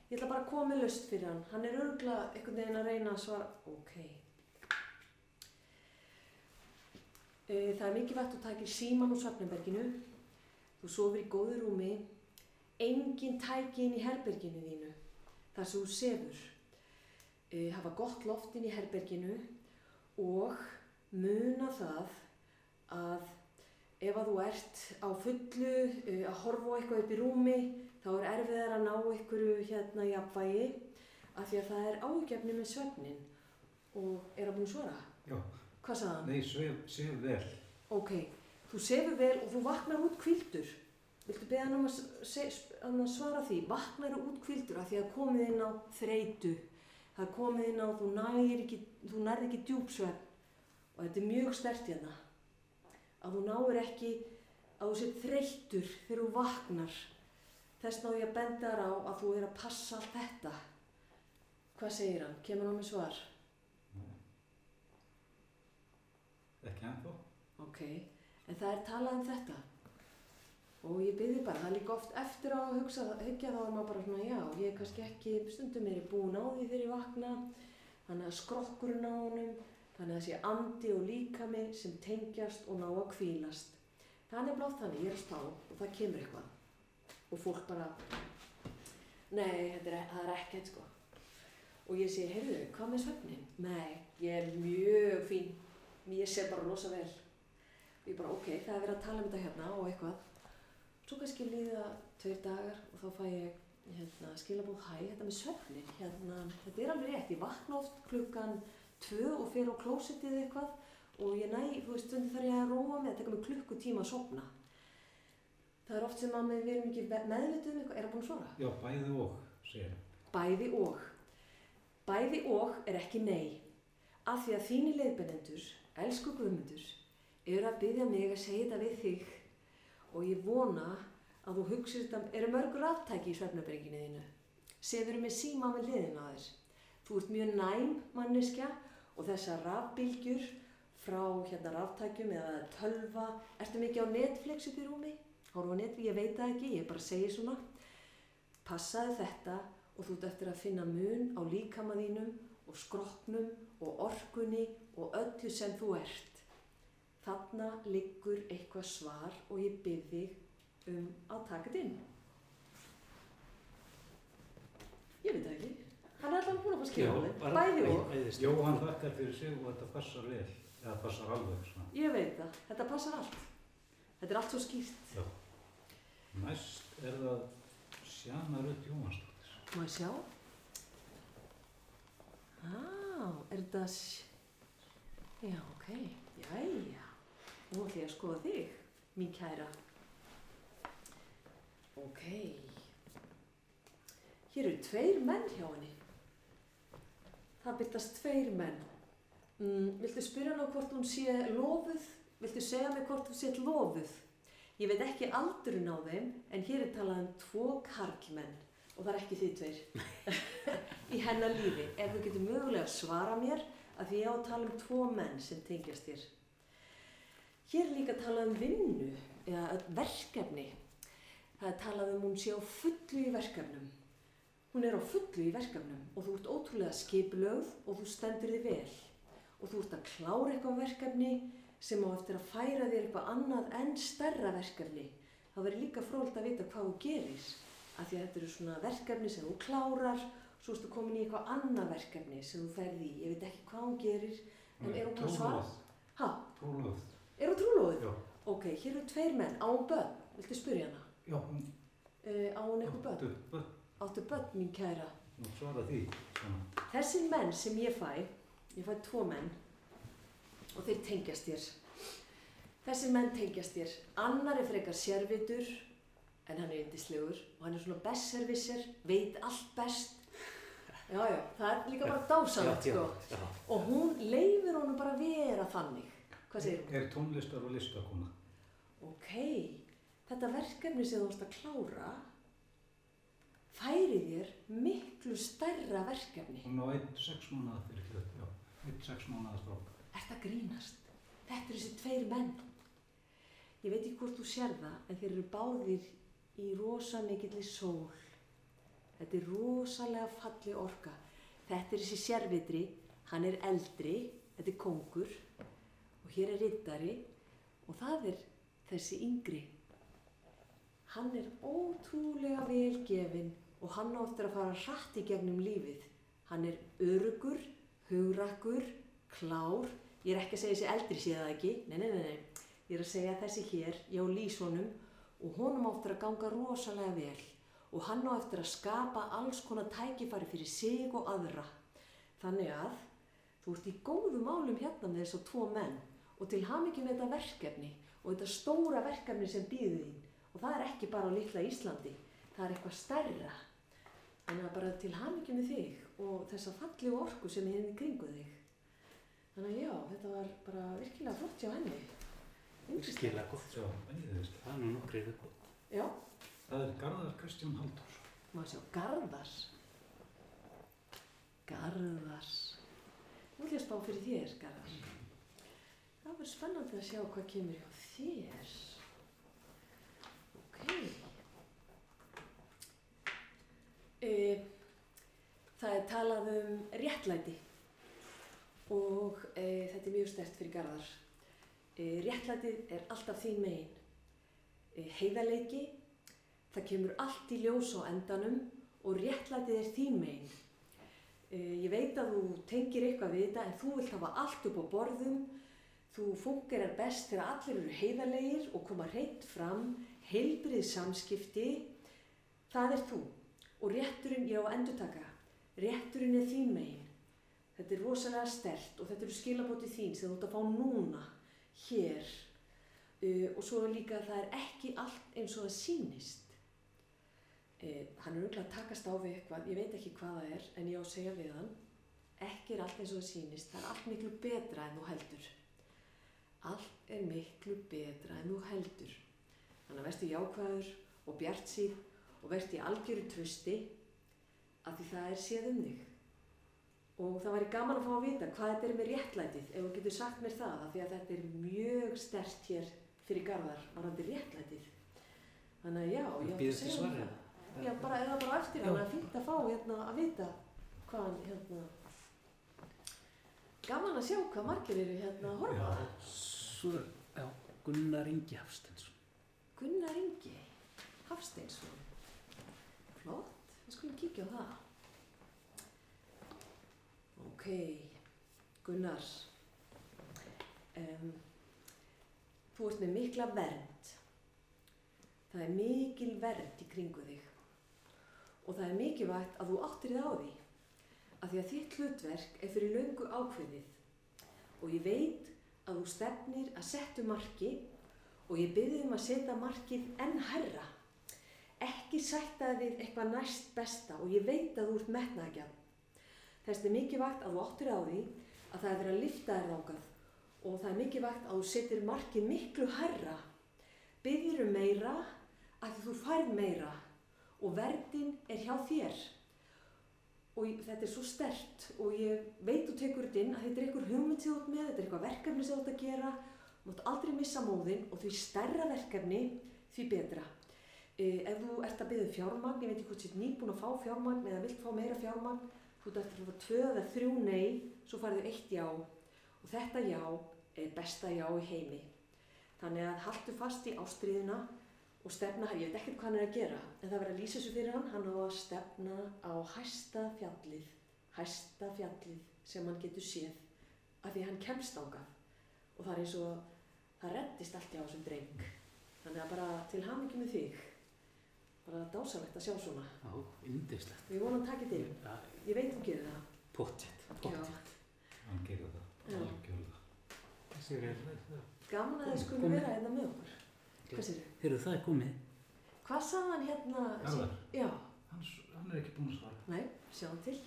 Ég ætla bara að koma með lausn fyrir hann. Hann er örgulega einhvern veginn að reyna að svara. Ok. Eh, Það er mikilvægt að taka síman úr svefnumberginu þú sofir í góðu rúmi, engin tæki inn í herberginu þínu, þar sem þú sefur, uh, hafa gott loft inn í herberginu og muna það að ef að þú ert á fullu uh, að horfa eitthvað upp í rúmi þá er erfiðar að ná einhverju hérna jafnvægi af því að það er ágefni með svefnin og er að búin svara. Já, Hvað sagði hann? nei, sef, sef vel. Ok, þú sefur vel og þú vaknar út kvildur. Viltu beða hann um að, um að svara því? Vaknar út kvildur af því að komið inn á þreytu. Það komið inn á, þú nærði ekki, ekki djúpsvefn og þetta er mjög stert hérna. Að þú náir ekki, að þú sér þreyttur þegar þú vaknar. Þess ná ég að benda þér á að þú er að passa allt þetta. Hvað segir hann? Kemur hann með svar? Ekki ennþá? Ok, en það er talað um þetta og ég byrði bara, það er líka oft eftir á að hugsa, hugja þá er maður bara svona, já, ég er kannski ekki, stundum er ég búin á því þegar ég vakna, þannig að skrokkurinn á honum, þannig að það sé andi og líkami sem tengjast og ná að kvílast. Það er oft þannig, ég er að spá og það kemur eitthvað og fólk bara, nei, er, það er ekkert sko. Og ég segi, heyrðu, hvað með svefnin? Nei, ég er mjög fín, ég sé bara rosa vel. Og ég bara ok, það er verið að tala um þetta hérna og eitthvað. Svo kannski líða tveir dagar og þá fæ ég hérna, skilabóð hæ, þetta með svefnin hérna, þetta er alveg rétt, ég vakna oft klukkan tvö og fer á klósettið eitthvað og ég næ, þú veist, stundum þarf ég að róa mig, þetta tekur mig klukkutíma að sofna það er oft sem að við erum ekki meðvituð um eitthvað, er það búin að svara? Já, bæði og, segir hann. Bæði og. Bæði og er ekki nei. Af því að þínir leiðbennendur, elsku guðmundur, eru að byggja mig að segja þetta við þig og ég vona að þú hugsir þetta, eru mörg ráttæki í svefnabringinu þínu. Sefur með síma með liðin á þér. Þú ert mjög næm manneskja og þessar rafbylgjur frá hérna ráttækjum eða tölva, ertu mikið á Netflix upp í rúmi? Horfa Netflix, ég veit það ekki, ég bara segi svona. Passaði þetta og þú ert eftir að finna mun á líkama þínum og skrokknum og orkunni og öllu sem þú ert. Þarna liggur eitthvað svar og ég byrð þig um að taka þetta inn. Ég veit það ekki. Hann er alltaf búin að fá skiljaðið. Bæði og. Jóhann þakkar fyrir sig og þetta passar vel. Eða passar alveg svona. Ég veit það. Þetta passar allt. Þetta er allt svo skýrt. Já. Næst er það Sjana Rött Jóhannsdóttir. Má ég sjá? Á, er þetta... Já, ok. Jæja. Nú ætlum ég að skoða þig, mín kæra. Ok. Hér eru tveir menn hjá henni. Það byrtast tveir menn. Mm, viltu spyrja hana hvort hún sé lofuð? Viltu segja mig hvort hún sé lofuð? Ég veit ekki aldurinn á þeim, en hér er talað um tvo karlmenn og það er ekki þið tveir í hennar lífi. Ef þú getur mögulega að svara mér að því ég á að tala um tvo menn sem tengjast þér. Hér er líka að tala um vinnu eða verkefni. Það er talað um hún sé á fullu í verkefnum. Hún er á fullu í verkefnum og þú ert ótrúlega skiplögð og þú stendur þig vel. Og þú ert að klára eitthvað verkefni sem á eftir að færa þér eitthvað annað en stærra verkefni. Það verður líka frólt að vita hvað þú gerir. Af því að þetta eru svona verkefni sem þú klárar, svo ertu komin í eitthvað annað verkefni sem þú ferði í. Ég veit ekki hvað hún gerir, en er hún svara? Ha, Trúlöð. er hún trúlóðið? Já. Ok, hér eru tveir menn, á hún börn, viltu spyrja hana? Já, Uh, á hún eitthvað börn? áttu börn. Áttu börn, mín kæra. Nú svara því. Svona. Þessi menn sem ég fæ, ég fæ tvo menn og þeir tengjast þér. Þessi menn tengjast þér. Annar er frekar sérvitur en hann er yndislegur og hann er svona besservisser, veit allt best. Já, já, það er líka bara dásanlegt, sko. Og hún leifir honum bara að vera þannig. Hvað segir hún? Er tónlistar og listakona. Ok, þetta verkefni sem þú varst að klára færi þér miklu stærra verkefni. Hún á einn sex mánuða fyrir hlut. Já, einn sex mánuða strák. Er það grínast? Þetta eru þessi tveir menn. Ég veit ekki hvort þú sér það, en þeir eru báðir í rosa mikilli sól. Þetta er rosalega falli orka. Þetta er þessi sérvitri, hann er eldri, þetta er kongur og hér er rittari og það er þessi yngri. Hann er ótrúlega velgefin og hann á eftir að fara hratt í gegnum lífið. Hann er örugur, hugrakkur, klár. Ég er ekki að segja þessi eldri sé það ekki. Nei, nei, nei, nei. Ég er að segja þessi hér, ég á lýsonum og honum á eftir að ganga rosalega vel og hann á eftir að skapa alls konar tækifæri fyrir sig og aðra. Þannig að þú ert í góðum málum hérna með þessu tvo menn og til hamingjum með þetta verkefni og þetta stóra verkefni sem býður þín og það er ekki bara á litla Íslandi, það er eitthvað stærra. Þannig að bara til hamingjum með þig og þessa fallegu orku sem er hérna í kringu þig. Þannig að já, þetta var bara virkilega flott hjá henni. Virkilega gott. Sjá, venniðist. Það er nú nokkri viðbútt. Já, Það er Garðar Kristján Halldórs. maður sjá, Garðars. Garðars. Nú ætlum ég að spá fyrir þér, Garðars. Það verður spennandi að sjá hvað kemur hjá þér. Ok. E, það er talað um réttlæti og e, þetta er mjög stert fyrir Garðar. E, réttlætið er alltaf þín megin. E, heiðarleiki, það kemur allt í ljós á endanum og réttlætið er þín megin. Eh, Ég veit að þú tengir eitthvað við þetta en þú vilt hafa allt upp á borðum. Þú fungerar best þegar allir eru heiðarlegir og koma hreint fram, heilbrið samskipti. Það er þú. Og rétturinn, ég á að endurtaka, rétturinn er þín megin. Þetta er rosalega stert og þetta eru skilabóti þín sem þú ert að fá núna, hér. Uh, og svo líka að það er ekki allt eins og það sýnist. Eh, hann er auðvitað að takast á við eitthvað, ég veit ekki hvað það er, en ég á að segja við hann, ekki er allt eins og það sýnist, það er allt miklu betra en þú heldur. Allt er miklu betra en þú heldur. Þannig að verðstu jákvæður og bjart síð og verðstu í algjöru trösti að því það er séð um þig. Og það væri gaman að fá að vita hvað þetta er með réttlætið, ef þú getur sagt mér það, af því að þetta er mjög stert hér fyrir garðar varandi réttlætið. Þannig að já, ég átti að segja svarið? það. Já, bara eða bara eftir hann að fínt að fá hérna að vita hvað hann hérna gaman að sjá hvað margir eru hérna að horfa Já. Svo, já, Gunnar Ingi Hafstensson. Gunnar Ingi Hafsteinsson flott, við skulum kíkja á það ok Gunnar um, þú ert með mikla vernd það er mikil vernd í kringu þig og það er mikilvægt að þú áttir þið á því að því að þitt hlutverk er fyrir löngu ákveðið og ég veit að þú stefnir að settu marki og ég byrði um að setja markið enn herra. Ekki sætta þig við eitthvað næst besta og ég veit að þú ert metnaðgjafn. Þess er mikilvægt að þú áttir á því að það er verið að lifta þér þákað og það er mikilvægt að þú setir markið miklu herra. Byrðir um meira að þú færð meira og verðin er hjá þér. Og þetta er svo stert og ég veit þú tekur þetta inn að þetta er einhver hugmynd sem þú ert með, þetta er eitthvað verkefni sem þú ert að gera Þú mátt aldrei missa móðinn og því stærra verkefni, því betra. Eh, ef þú ert að byggja um fjármagn, ég veit ekki hvort ert nýbúin að fá fjármagn eða vilt fá meira fjármagn, þú ert eftir að fá tvö eða þrjú nei, svo farðu eitt já. Og þetta já er besta já í heimi. Þannig að haltu fast í ástriðuna og stefna, ég veit ekkert hvað hann er að gera, en það verður að lýsa þessu fyrir hann, hann á að stefna á hæsta fjallið, hæsta fjallið sem hann getur séð, af því hann kemst ángað og það er eins og það reddist allt hjá þessum dreng. Þannig að bara til hamingi með þig. Bara dásalegt að sjá svona. Já, indislegt. við vonum að taka þetta inn, ég veit þú gerir það pottjett, pottjett. Hann gerir það. Já. Algjörlega. Þessir er, gaman að þið Komið. vera hérna með okkur hvað sér heyrðu það er komið. hvað sagði hann hérna Garðar, já, hann, hann er ekki búinn að svara. nei, sjáum til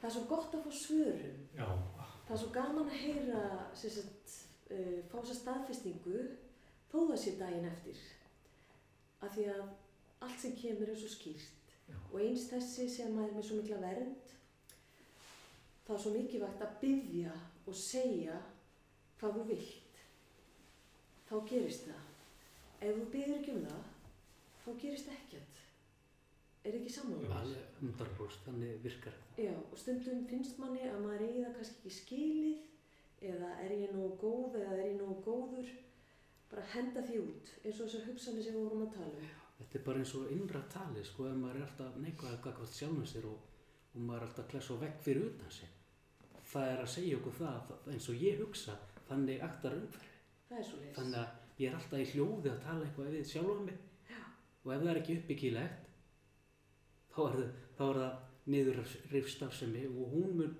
það er svo gott að fá svörum Já, það er svo gaman að heyra sem sagt, uh, fá þessa staðfestingu þó það sé daginn eftir af því að allt sem kemur er svo skýrt já, og eins þessi sem er með svo mikla vernd það er svo mikilvægt að byggja og segja hvað þú vilt. Þá gerist það. Ef þú byggir ekki um það þá gerist ekkert. Er ekki Alveg 100% þannig virkar. Já, og stundum finnst manni að maður eigi það kannski ekki skilið eða er ég nógu góð eða er ég nógu góður. Bara henda því út eins og þessar hugsanir sem við vorum að tala um. Þetta er bara eins og innra tali, sko, ef maður er alltaf neikvæðið gagvart sjálfum sér og, og maður er alltaf klessa og vekk fyrir utan sig. Það er að segja okkur það, það eins og ég hugsa, þannig aktar umhverfi. Er. Þannig að ég er alltaf í hljóði að tala eitthvað við sjálfum mig. Og ef það er ekki uppbyggilegt, þá er það, þá er það niður rifstafsemi og hún mun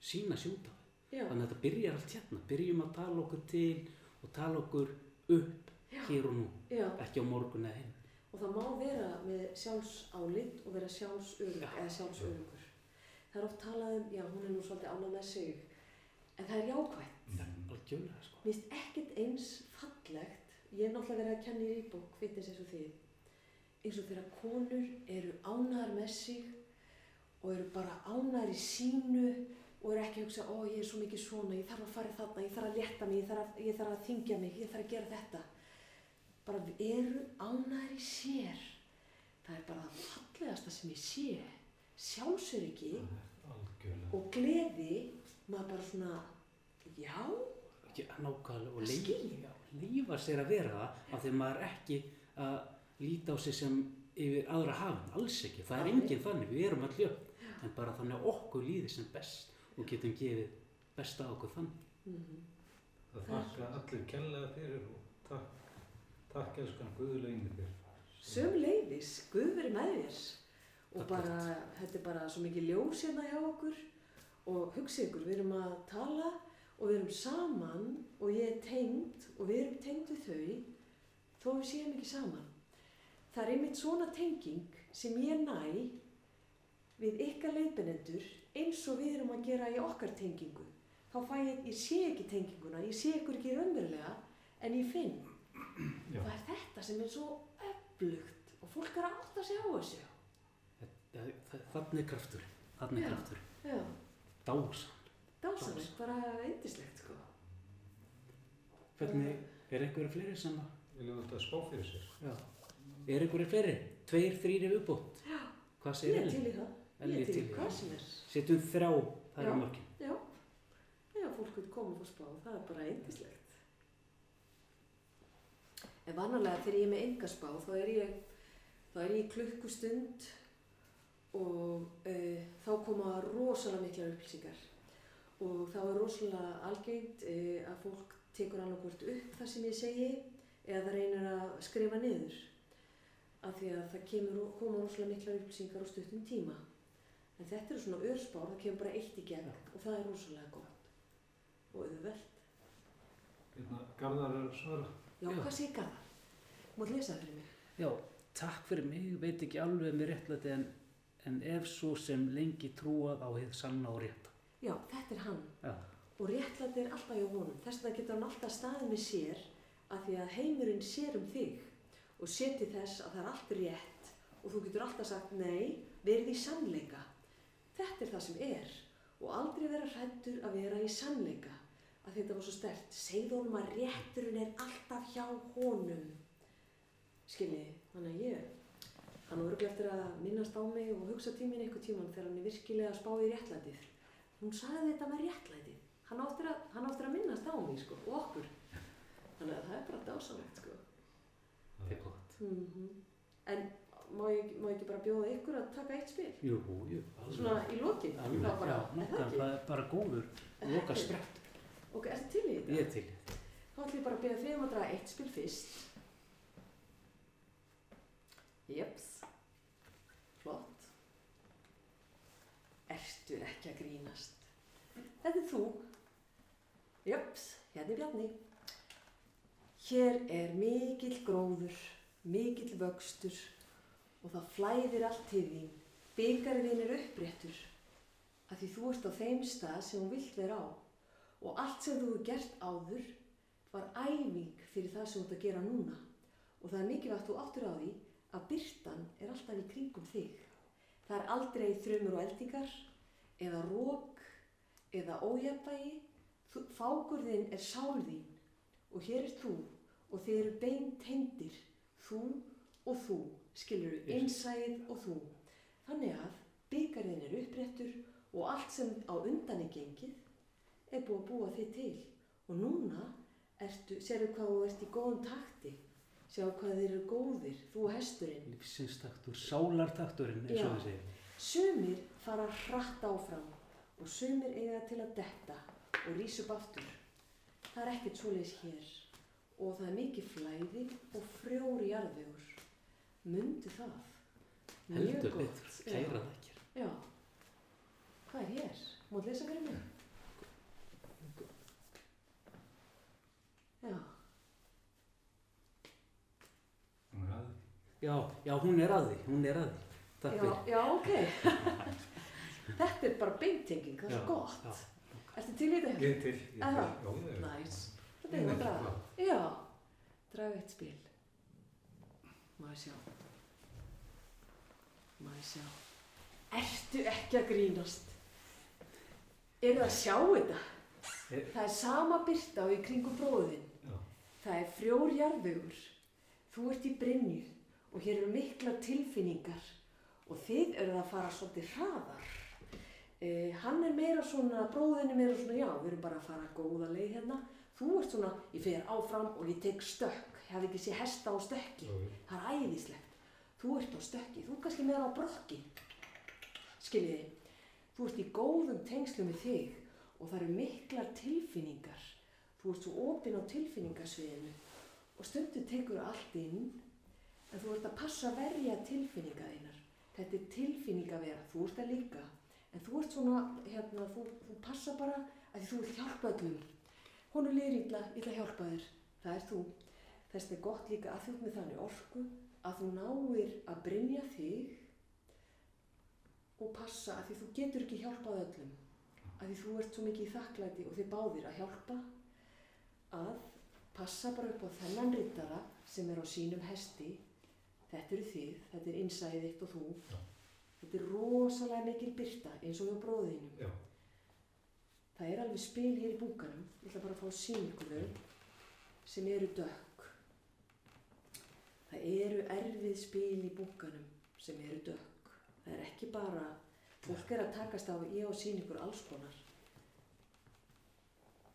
sína sjúta. Já, Þannig að þetta byrjar allt hérna. Byrjum að tala okkur til og tala okkur upp já, hér og nú, já. ekki á morgun eða hinn. Og það má vera með sjálfsálit og vera sjálfsörug Já. eða sjálfsörugur. Það er oft talað um, já, hún er nú svolítið ánað með sig, en það er jákvætt. Algjörlega, sko. Mér finnst ekkert eins fallegt, ég hef náttúrulega verið að kenna í rýbók, fitness eins og þið, eins og þegar konur eru ánæðar með sig og eru bara ánæðar í sínu og eru ekki að hugsa, ó ég er svo mikið svona, ég þarf að fara þarna, ég þarf að létta mig, ég þarf að, ég þarf að þingja mig, ég þarf að gera þetta. Bara eru ánæðar í sér. Það er bara það fallegasta sem ég sé. Sjálfsöryggi og gleði, maður bara svona, já, nákvæmlega og leif, lífa sér að vera það af því að maður er ekki að líta á sig sem yfir aðra hafn, alls ekki. Það er enginn þannig, við erum allir upp. En bara þannig að okkur líði sem best og getum gefið besta okkur þannig. mhm. Það þakka allir kærlega fyrir og takk, takk elskan Guðulegni þér. Söm leiðis, Guð verið með þér og Takk bara, þetta er bara svo mikið ljós hérna hjá okkur og hugsa ykkur, við erum að tala og við erum saman og ég er tengd og við erum tengd við þau þó við séum ekki saman. Það er einmitt svona tenging sem ég næ við ykkar leiðbenendur eins og við erum að gera í okkar tengingu. Þá fæ ég, ég sé ekki tenginguna, ég sé ykkur ekki raunverulega en ég finn. Já. Það er þetta sem er svo öflugt og fólk er að átta sig á þessu. Það- það- Þannig er krafturinn, þannig er Já. krafturinn. Já, Dásan. dásanlegt, bara eindislegt sko. Hvernig, er einhverju fleiri sem að, Viljum þetta spá fyrir sér? já, er einhverju fleiri? Tveir, þrýri viðbútt? Já. Hvað Ég segir er Elli? til í það, Elli ég er er til í í hvað það. sem er. Setjum þrjá, það Já. er mörgin. Já, já, fólk vil koma og fá spá, það er bara eindislegt. En vanalega þegar ég er með engaspá þá er ég, þá er ég klukkustund og uh, þá koma rosalega miklar upplýsingar og þá er rosalega algengt uh, að fólk tekur annarkvort upp það sem ég segi eða reynir að skrifa niður af því að það kemur, koma rosalega miklar upplýsingar á stuttum tíma. En þetta eru svona örspár, það kemur bara eitt í gegn og það er rosalega gott og auðvelt. Hérna, Garðar er svara. Já, Já. hvað segir Garðar? Mátt lesa það fyrir mig? Já, takk fyrir mig, veit ekki alveg með réttlæti en, en ef svo sem lengi trúað á heið sanna og rétta. Já, þetta er hann Já, og réttlæti er alltaf hjá honum. Þess vegna getur hann alltaf staðið með sér af því að heimurinn sér um þig og seti þess að það er allt rétt og þú getur alltaf sagt nei, verið í sannleika. Þetta er það sem er og aldrei vera hrættur að vera í sannleika að þetta var svo stert. Segð honum að rétturinn er alltaf hjá honum. Skiljiði, þannig að ég, hann voru eftir að minnast á mig og hugsa tíminn einhver tíman þegar hann er virkilega að spá í réttlætið. Hún sagði þetta með réttlætið. Hann áttir að, hann áttir að minnast á mig sko, og okkur. Þannig að það er bara dásanlegt sko. það er gott. Mm En má ég, má ég ekki bara bjóða ykkur að taka eitt spil? Jú, jú. Svona í Þá bara, já, er það er bara góður loka sprett. Ok, ertu til í þetta? Ég er til í þetta. Þá ætlum ég bara að byrja þig um að draga eitt spil fyrst. Jeps. Flott. Ertu ekki að grínast? Þetta er þú. Jeps, hérna er Bjarni. Hér er mikill gróður, mikill vöxtur og það flæðir allt til þín. Byggarðin er uppréttur að því þú ert á þeim stað sem þú vilt vera á og allt sem þú hefur gert áður var æfing fyrir það sem þú ert að gera núna og það er mikilvægt þú áttur á því að byrtan er alltaf í kringum þig. Það er aldrei þrumur og eldingar eða rók eða ójafnvægi. Þú- Fákurðin er sál þín og hér er þú og þið eru beint tengdir, þú og þú, skilur Yes. einsæðið og þú. Þannig að byggarinn er uppréttur og allt sem á undan er gengið er búið að búa þig til og núna ertu, sérðu hvað þú ert í góðum takti, sjáu hvað þeir eru góðir, þú og hesturinn. Lífsinstaktur, sálartakturinn eins og við segjum. Sumir fara hratt áfram og sumir eiga til að detta og rís upp aftur. Það er ekkert svoleiðis hér og það er mikið flæði og frjóri jarðvegur. Mundu það. Mjög Heldur gott. betur, kæra þakkir. Já. Hvað er hér? Mátt lesa fyrir mig? Já. Hún er að Já, já, hún er að því, hún er að því. Takk Já, fyrir. já, ok. Þetta er bara beintenging, það er Já, gott. já. Ertu til í þetta? Ég er til, ég er til. Aha. Já, ég er. Næs. Þetta Ég er veit að ekki draga. Já, draga eitt spil. Má ég sjá. Má ég sjá. Ertu ekki að grínast? Eru það að sjá þetta? Er- Það er sama byrta og í kringum bróðin. Það er frjór jarðvegur. Þú ert í Brynju og hér eru miklar tilfinningar og þið eruð að fara svolítið hraðar. Eh, hann er meira svona, bróðin er meira svona, já, við erum bara að fara góða leið hérna. Þú ert svona, ég fer áfram og ég tek stökk. Ég hafði ekki sé hesta á stökki. Það er æðislegt. Þú ert á stökki, þú ert kannski meira á brokki. Skiljiði, þú ert í góðum tengslum við þig og það eru miklar tilfinningar. Þú ert svo opinn á tilfinningasviðinu og stundum tekur allt inn en þú ert að passa að verja tilfinninga þínar. Þetta er tilfinningavera, þú ert það líka. En þú ert svona, hérna, þú, þú passa bara að þú vilt hjálpa öllum. Hún er ég ætla að hjálpa þér. Það er þú. Þess er gott líka að þú ert með þannig orku að þú náir að brynja þig og passa að því þú getur ekki hjálpað öllum. Að því þú ert svo mikið í þakklæti og þið báðir að hjálpa að passa bara upp á þennan rittara sem er á sínum hesti. Þetta eru þið, þetta er innsæðið þitt og þú. Já. Þetta er rosalega mikil byrta eins og hjá bróðinum. Já. Það er alveg spil hér í búkanum, ég ætla bara að fá að sína ykkur þau, sem eru dökk. Það eru erfið spil í búkanum sem eru dökk. Það er ekki bara, fólk er að takast á, ég sína ykkur alls konar.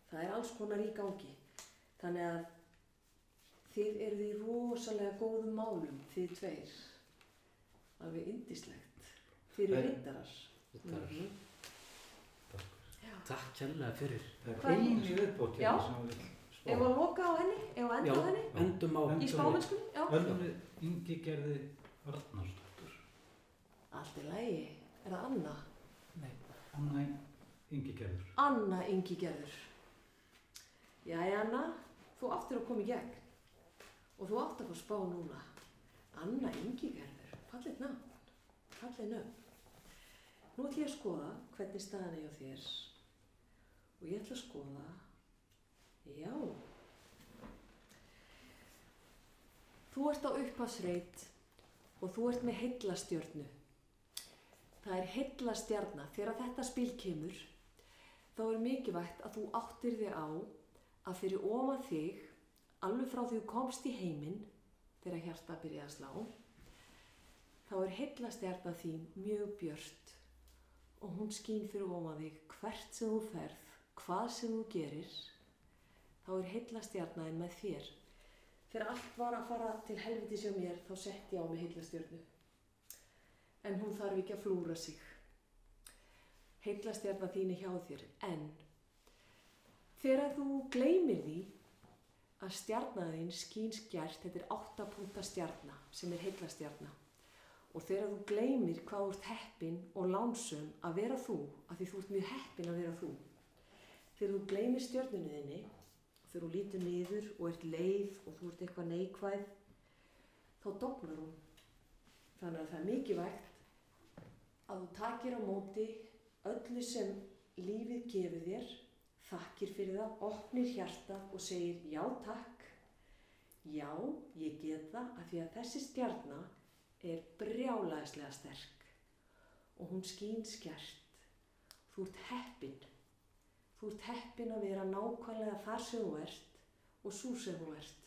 Það er alls konar í gangi. Þannig að þið eruð í rosalega góðum málum, þið tveir. Alveg indislegt. Þið eru Það er- rittarar. Rittarar. Mhm. Takk. Kærlega fyrir. Það er Já. hérna sem við viljum spá. Ef að loka á henni, ef að enda á henni, Endum á, En- í spámennskunni, já. Önnu Ingi gerði Arnarsdóttur. Allt er lægi. Er það Anna? nei, Anna Ingi gerður. Anna Ingi Gerður. Jæja Anna, þú áttir að koma í gegn. Og þú átt að fá spá núna. Anna Ingi Gerður, fallið nafn. Fallið nöfn. Nú ætlum ég að skoða hvernig staðan er hjá þér. Og ég ætla að skoða, já. Þú ert á upphafsreit og þú ert með heillastjörnu. Það er heillastjarna. Þegar þetta spil kemur, þá er mikilvægt að þú áttir þig á að fyrir ofan þig, alveg frá því þú komst í heiminn, þegar hjarta byrjaði að slá, þá er heillastjarna þín mjög björt og hún skín fyrir ofan þig hvert sem þú ferð, hvað sem þú gerir, þá er heillastjarnaðin með þér. Þegar allt var að fara til helviti hjá mér, þá setti ég á mig heillastjörnu. En hún þarf ekki að flúra sig. Heillastjarna þín er hjá þér, en þegar þú gleymir því að stjarnaðin skín skjært, þetta er áttapunta stjarna sem er heillastjarna og þegar þú gleymir hvað ert heppin og lánsum að vera þú, að því þú ert mjög heppin að vera þú. Þegar þú gleymir stjörnunni þinni þegar þú lítur niður og ert leið og þú ert eitthvað neikvæð þá dofnar hún. Þannig að það er mikilvægt að þú takir á móti öllu sem lífið gefur þér þakkir fyrir það, opnir hjarta og segir já takk. Já, ég get það af því að þessi stjarnar er brjálæðislega sterk og hún skín skjart þú ert heppin. Þú ert heppin að vera nákvæmlega þar sem þú ert og svo sem þú ert.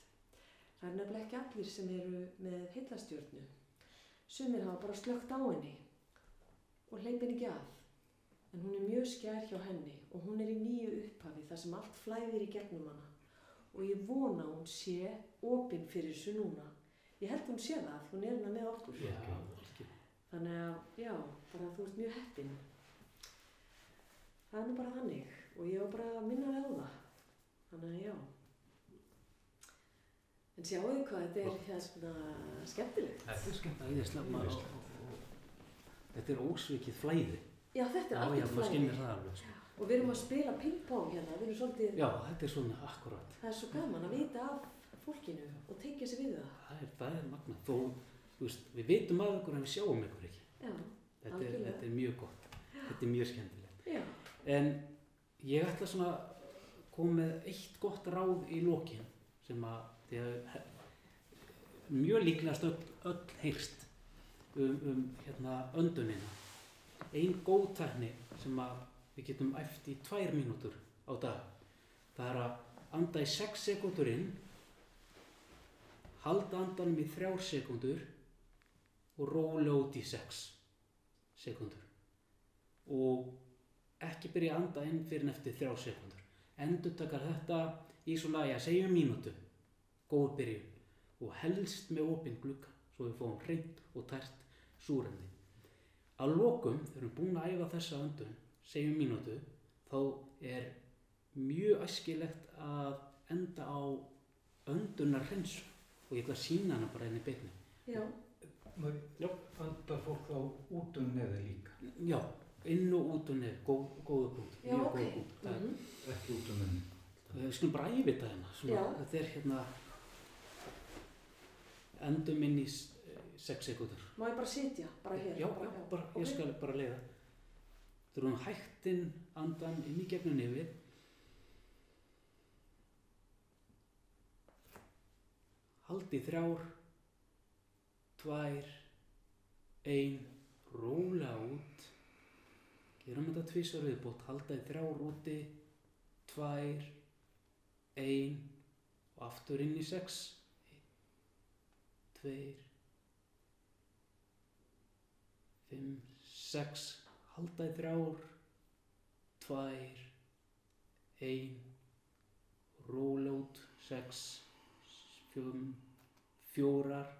Það er nefnilega ekki allir sem eru með heillastjörnu. Sumir hafa bara slögt á henni og hleypin ekki að en hún er mjög skjær hjá henni og hún er í nýju upphafi þar sem allt flæðir í gegnum hana og ég vona að hún sé opinn fyrir þessu núna. Ég held hún sé það, hún er hérna með okkur. Já. Þannig að, já, bara þú ert mjög heppinn. Það er nú bara þannig og ég var bara að minna þig á það. Þannig að, já. En sjáu þið hvað þetta er hérna skemmtilegt. Þetta er skemmt. Æðislega Þetta er ósvikið flæði. Já, þetta er alveg. sko. Og við erum að spila ping-pong hérna, við erum svolítið, Já, þetta er svona akkurat. það er svo gaman að vita af fólkinu og tengja sig við það. Það er, það er magna. Þó, þú veist, við vitum af ykkur en við sjáum ykkur ekki. Já, Þetta er, þetta er mjög gott. Þetta er mjög skemmtilegt. já, En ég ætla svona að koma með eitt gott ráð í lokin sem að he- mjög líklegast öll, öll heyrst um, um hérna öndunina. Ein góð tækni sem við getum æft í tvær mínútur á dag. Það er að anda í 6 sekundur inn, halda andanum í 3 sekundur og róla út í 6 sekundur. Og ekki byrja að anda inn fyrir en eftir þrjá sekundur. Endur takar þetta í svona, já, segjum mínútu, góð byrjun og helst með opinn glugga svo við fáum hreint og tært súrendi. Að lokum, þegar við erum búin að æfa þessa öndun, segjum mínútu, þá er mjög æskilegt að enda á öndunar hrensu og ég ætla að sína hana bara hérna einni beinu. Já. Já. Öndar fólk á út um og neður líka? Já, inn og út um og neður, góð, góða punkt, mjög góða okay. punkt. Mm -hmm. Ekki út um og neður? Við skulum bara æfi þetta hérna, þetta er hérna endum inn í stjórn 6 sekútur. Má ég bara sitja, bara hér? Já, bara, já, bara, okay. ég skal bara leiða. Þurfum hægtinn andan inn í gegnum nefið. Haldi þrjár, tvær, ein, róla út. Gerum þetta tvísar viðbót. Haldi þrjár úti, tvær, ein og aftur inn í sex. Ein, tveir fimm, sex, halda í þrjár, tvær, ein, róla út, sex, fimm, fjórar,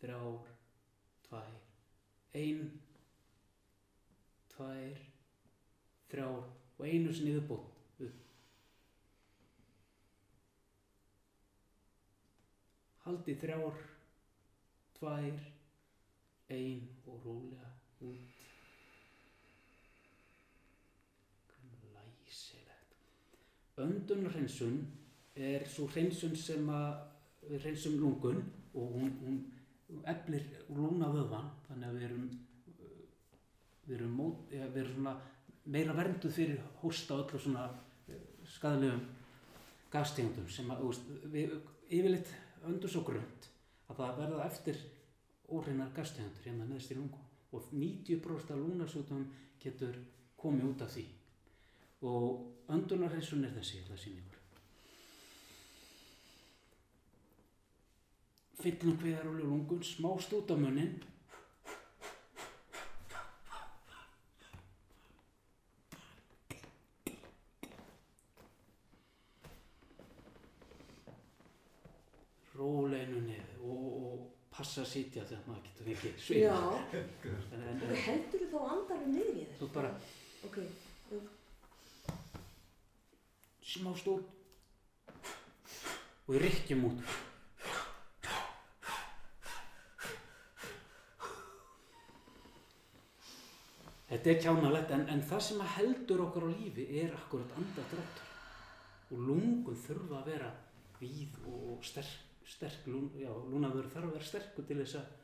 þrjár, tvær, ein, tvær, þrjár og einu sinni viðbót. upp. Haldi þrjár, tvær, ein og rólega út. Læsilegt. Öndunarhreinsun er svo hreinsun sem að við hreinsum lungun og hún, hún eflir lúnavöðvan þannig að við erum uh, við erum, mót, ja, við erum meira vernduð fyrir hósta og öllu svona uh, skadalegum gastegundum sem að veist, við yfirleitt öndum svo grönt að það verða eftir óreinar gastegundur hérna neðst í lungu og 90% af lúnarsútum getur komið út af því. Og öndunarhreinsun er þessi, ég ætla að sýna ykkur. Fyllum hviðar og lungun, smá stút á munnin róleinu niður og, og passa að sitja þegar maður getur ekki og heldur þú þá andarinn niður í þér? Þú bara- Ok, smá stút og við rykkjum út. Þetta er kjánalegt en, en það sem heldur okkar á lífi er akkurat andadráttur og lungun þurfa að vera víð og sterk, sterk lún, já, lúnaður þarf að vera sterkur til þess að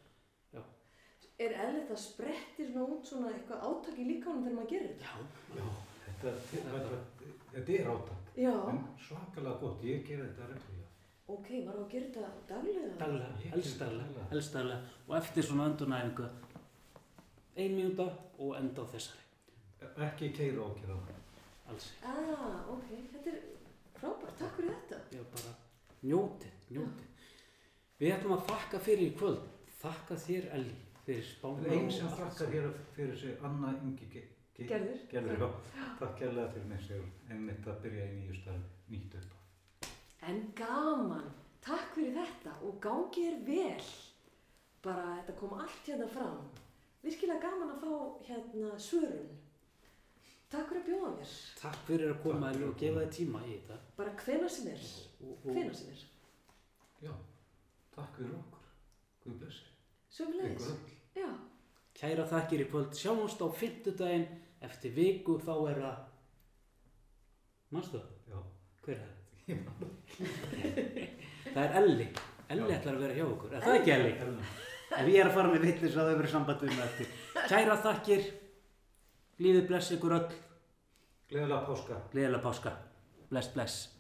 er eðlilegt að sprettir svona út svona eitthvað átak í líkánum þegar maður gerir þetta? já, Já, þetta, þetta, þetta er átak. Já, En svakalega gott, ég ger þetta reglulega. ok, maður á að gera þetta daglega? daglega, helst daglega og eftir svona öndunæfingu ein mínúta og enda á þessari Ekki keira og gera það. alls Ah, ok, þetta er frábært, takk fyrir þetta. var bara njótið, njótið við ætlum að þakka fyrir í kvöld þakka þér Elli fyrir spána Það er einn sem þakkar hér fyrir sig, Anna Ingi Ge- Ge- Gerður? Gerður, já. Takk kærlega fyrir mig, Sigur. Einmitt að byrja í nýju starfi, nýtt upp. En gaman, takk fyrir þetta og gangi þér vel. Bara þetta kom allt hérna fram. Virkilega gaman að fá hérna svörun. Takk fyrir að bjóða mér. Takk fyrir að koma og gefa þið tíma í þetta. Bara hvena sem er. Hvena sem er. Já, takk fyrir okkur. Guð blessi. Ykkur öll. Já. Kæra þakkir í kvöld. Sjáumst á fimmtudaginn eftir viku þá er það... Manstu það? Já, Hver er það? ég man það. Það er Elli. Elli Já. ætlar að vera hjá okkur. Er það ekki Elli? Elna. Ef ég er að fara með vitlis að það hefur samband við mig eftir. Kæra þakkir. Lífið bless ykkur öll. Gleðilega páska. Gleðilega páska. Bless, bless.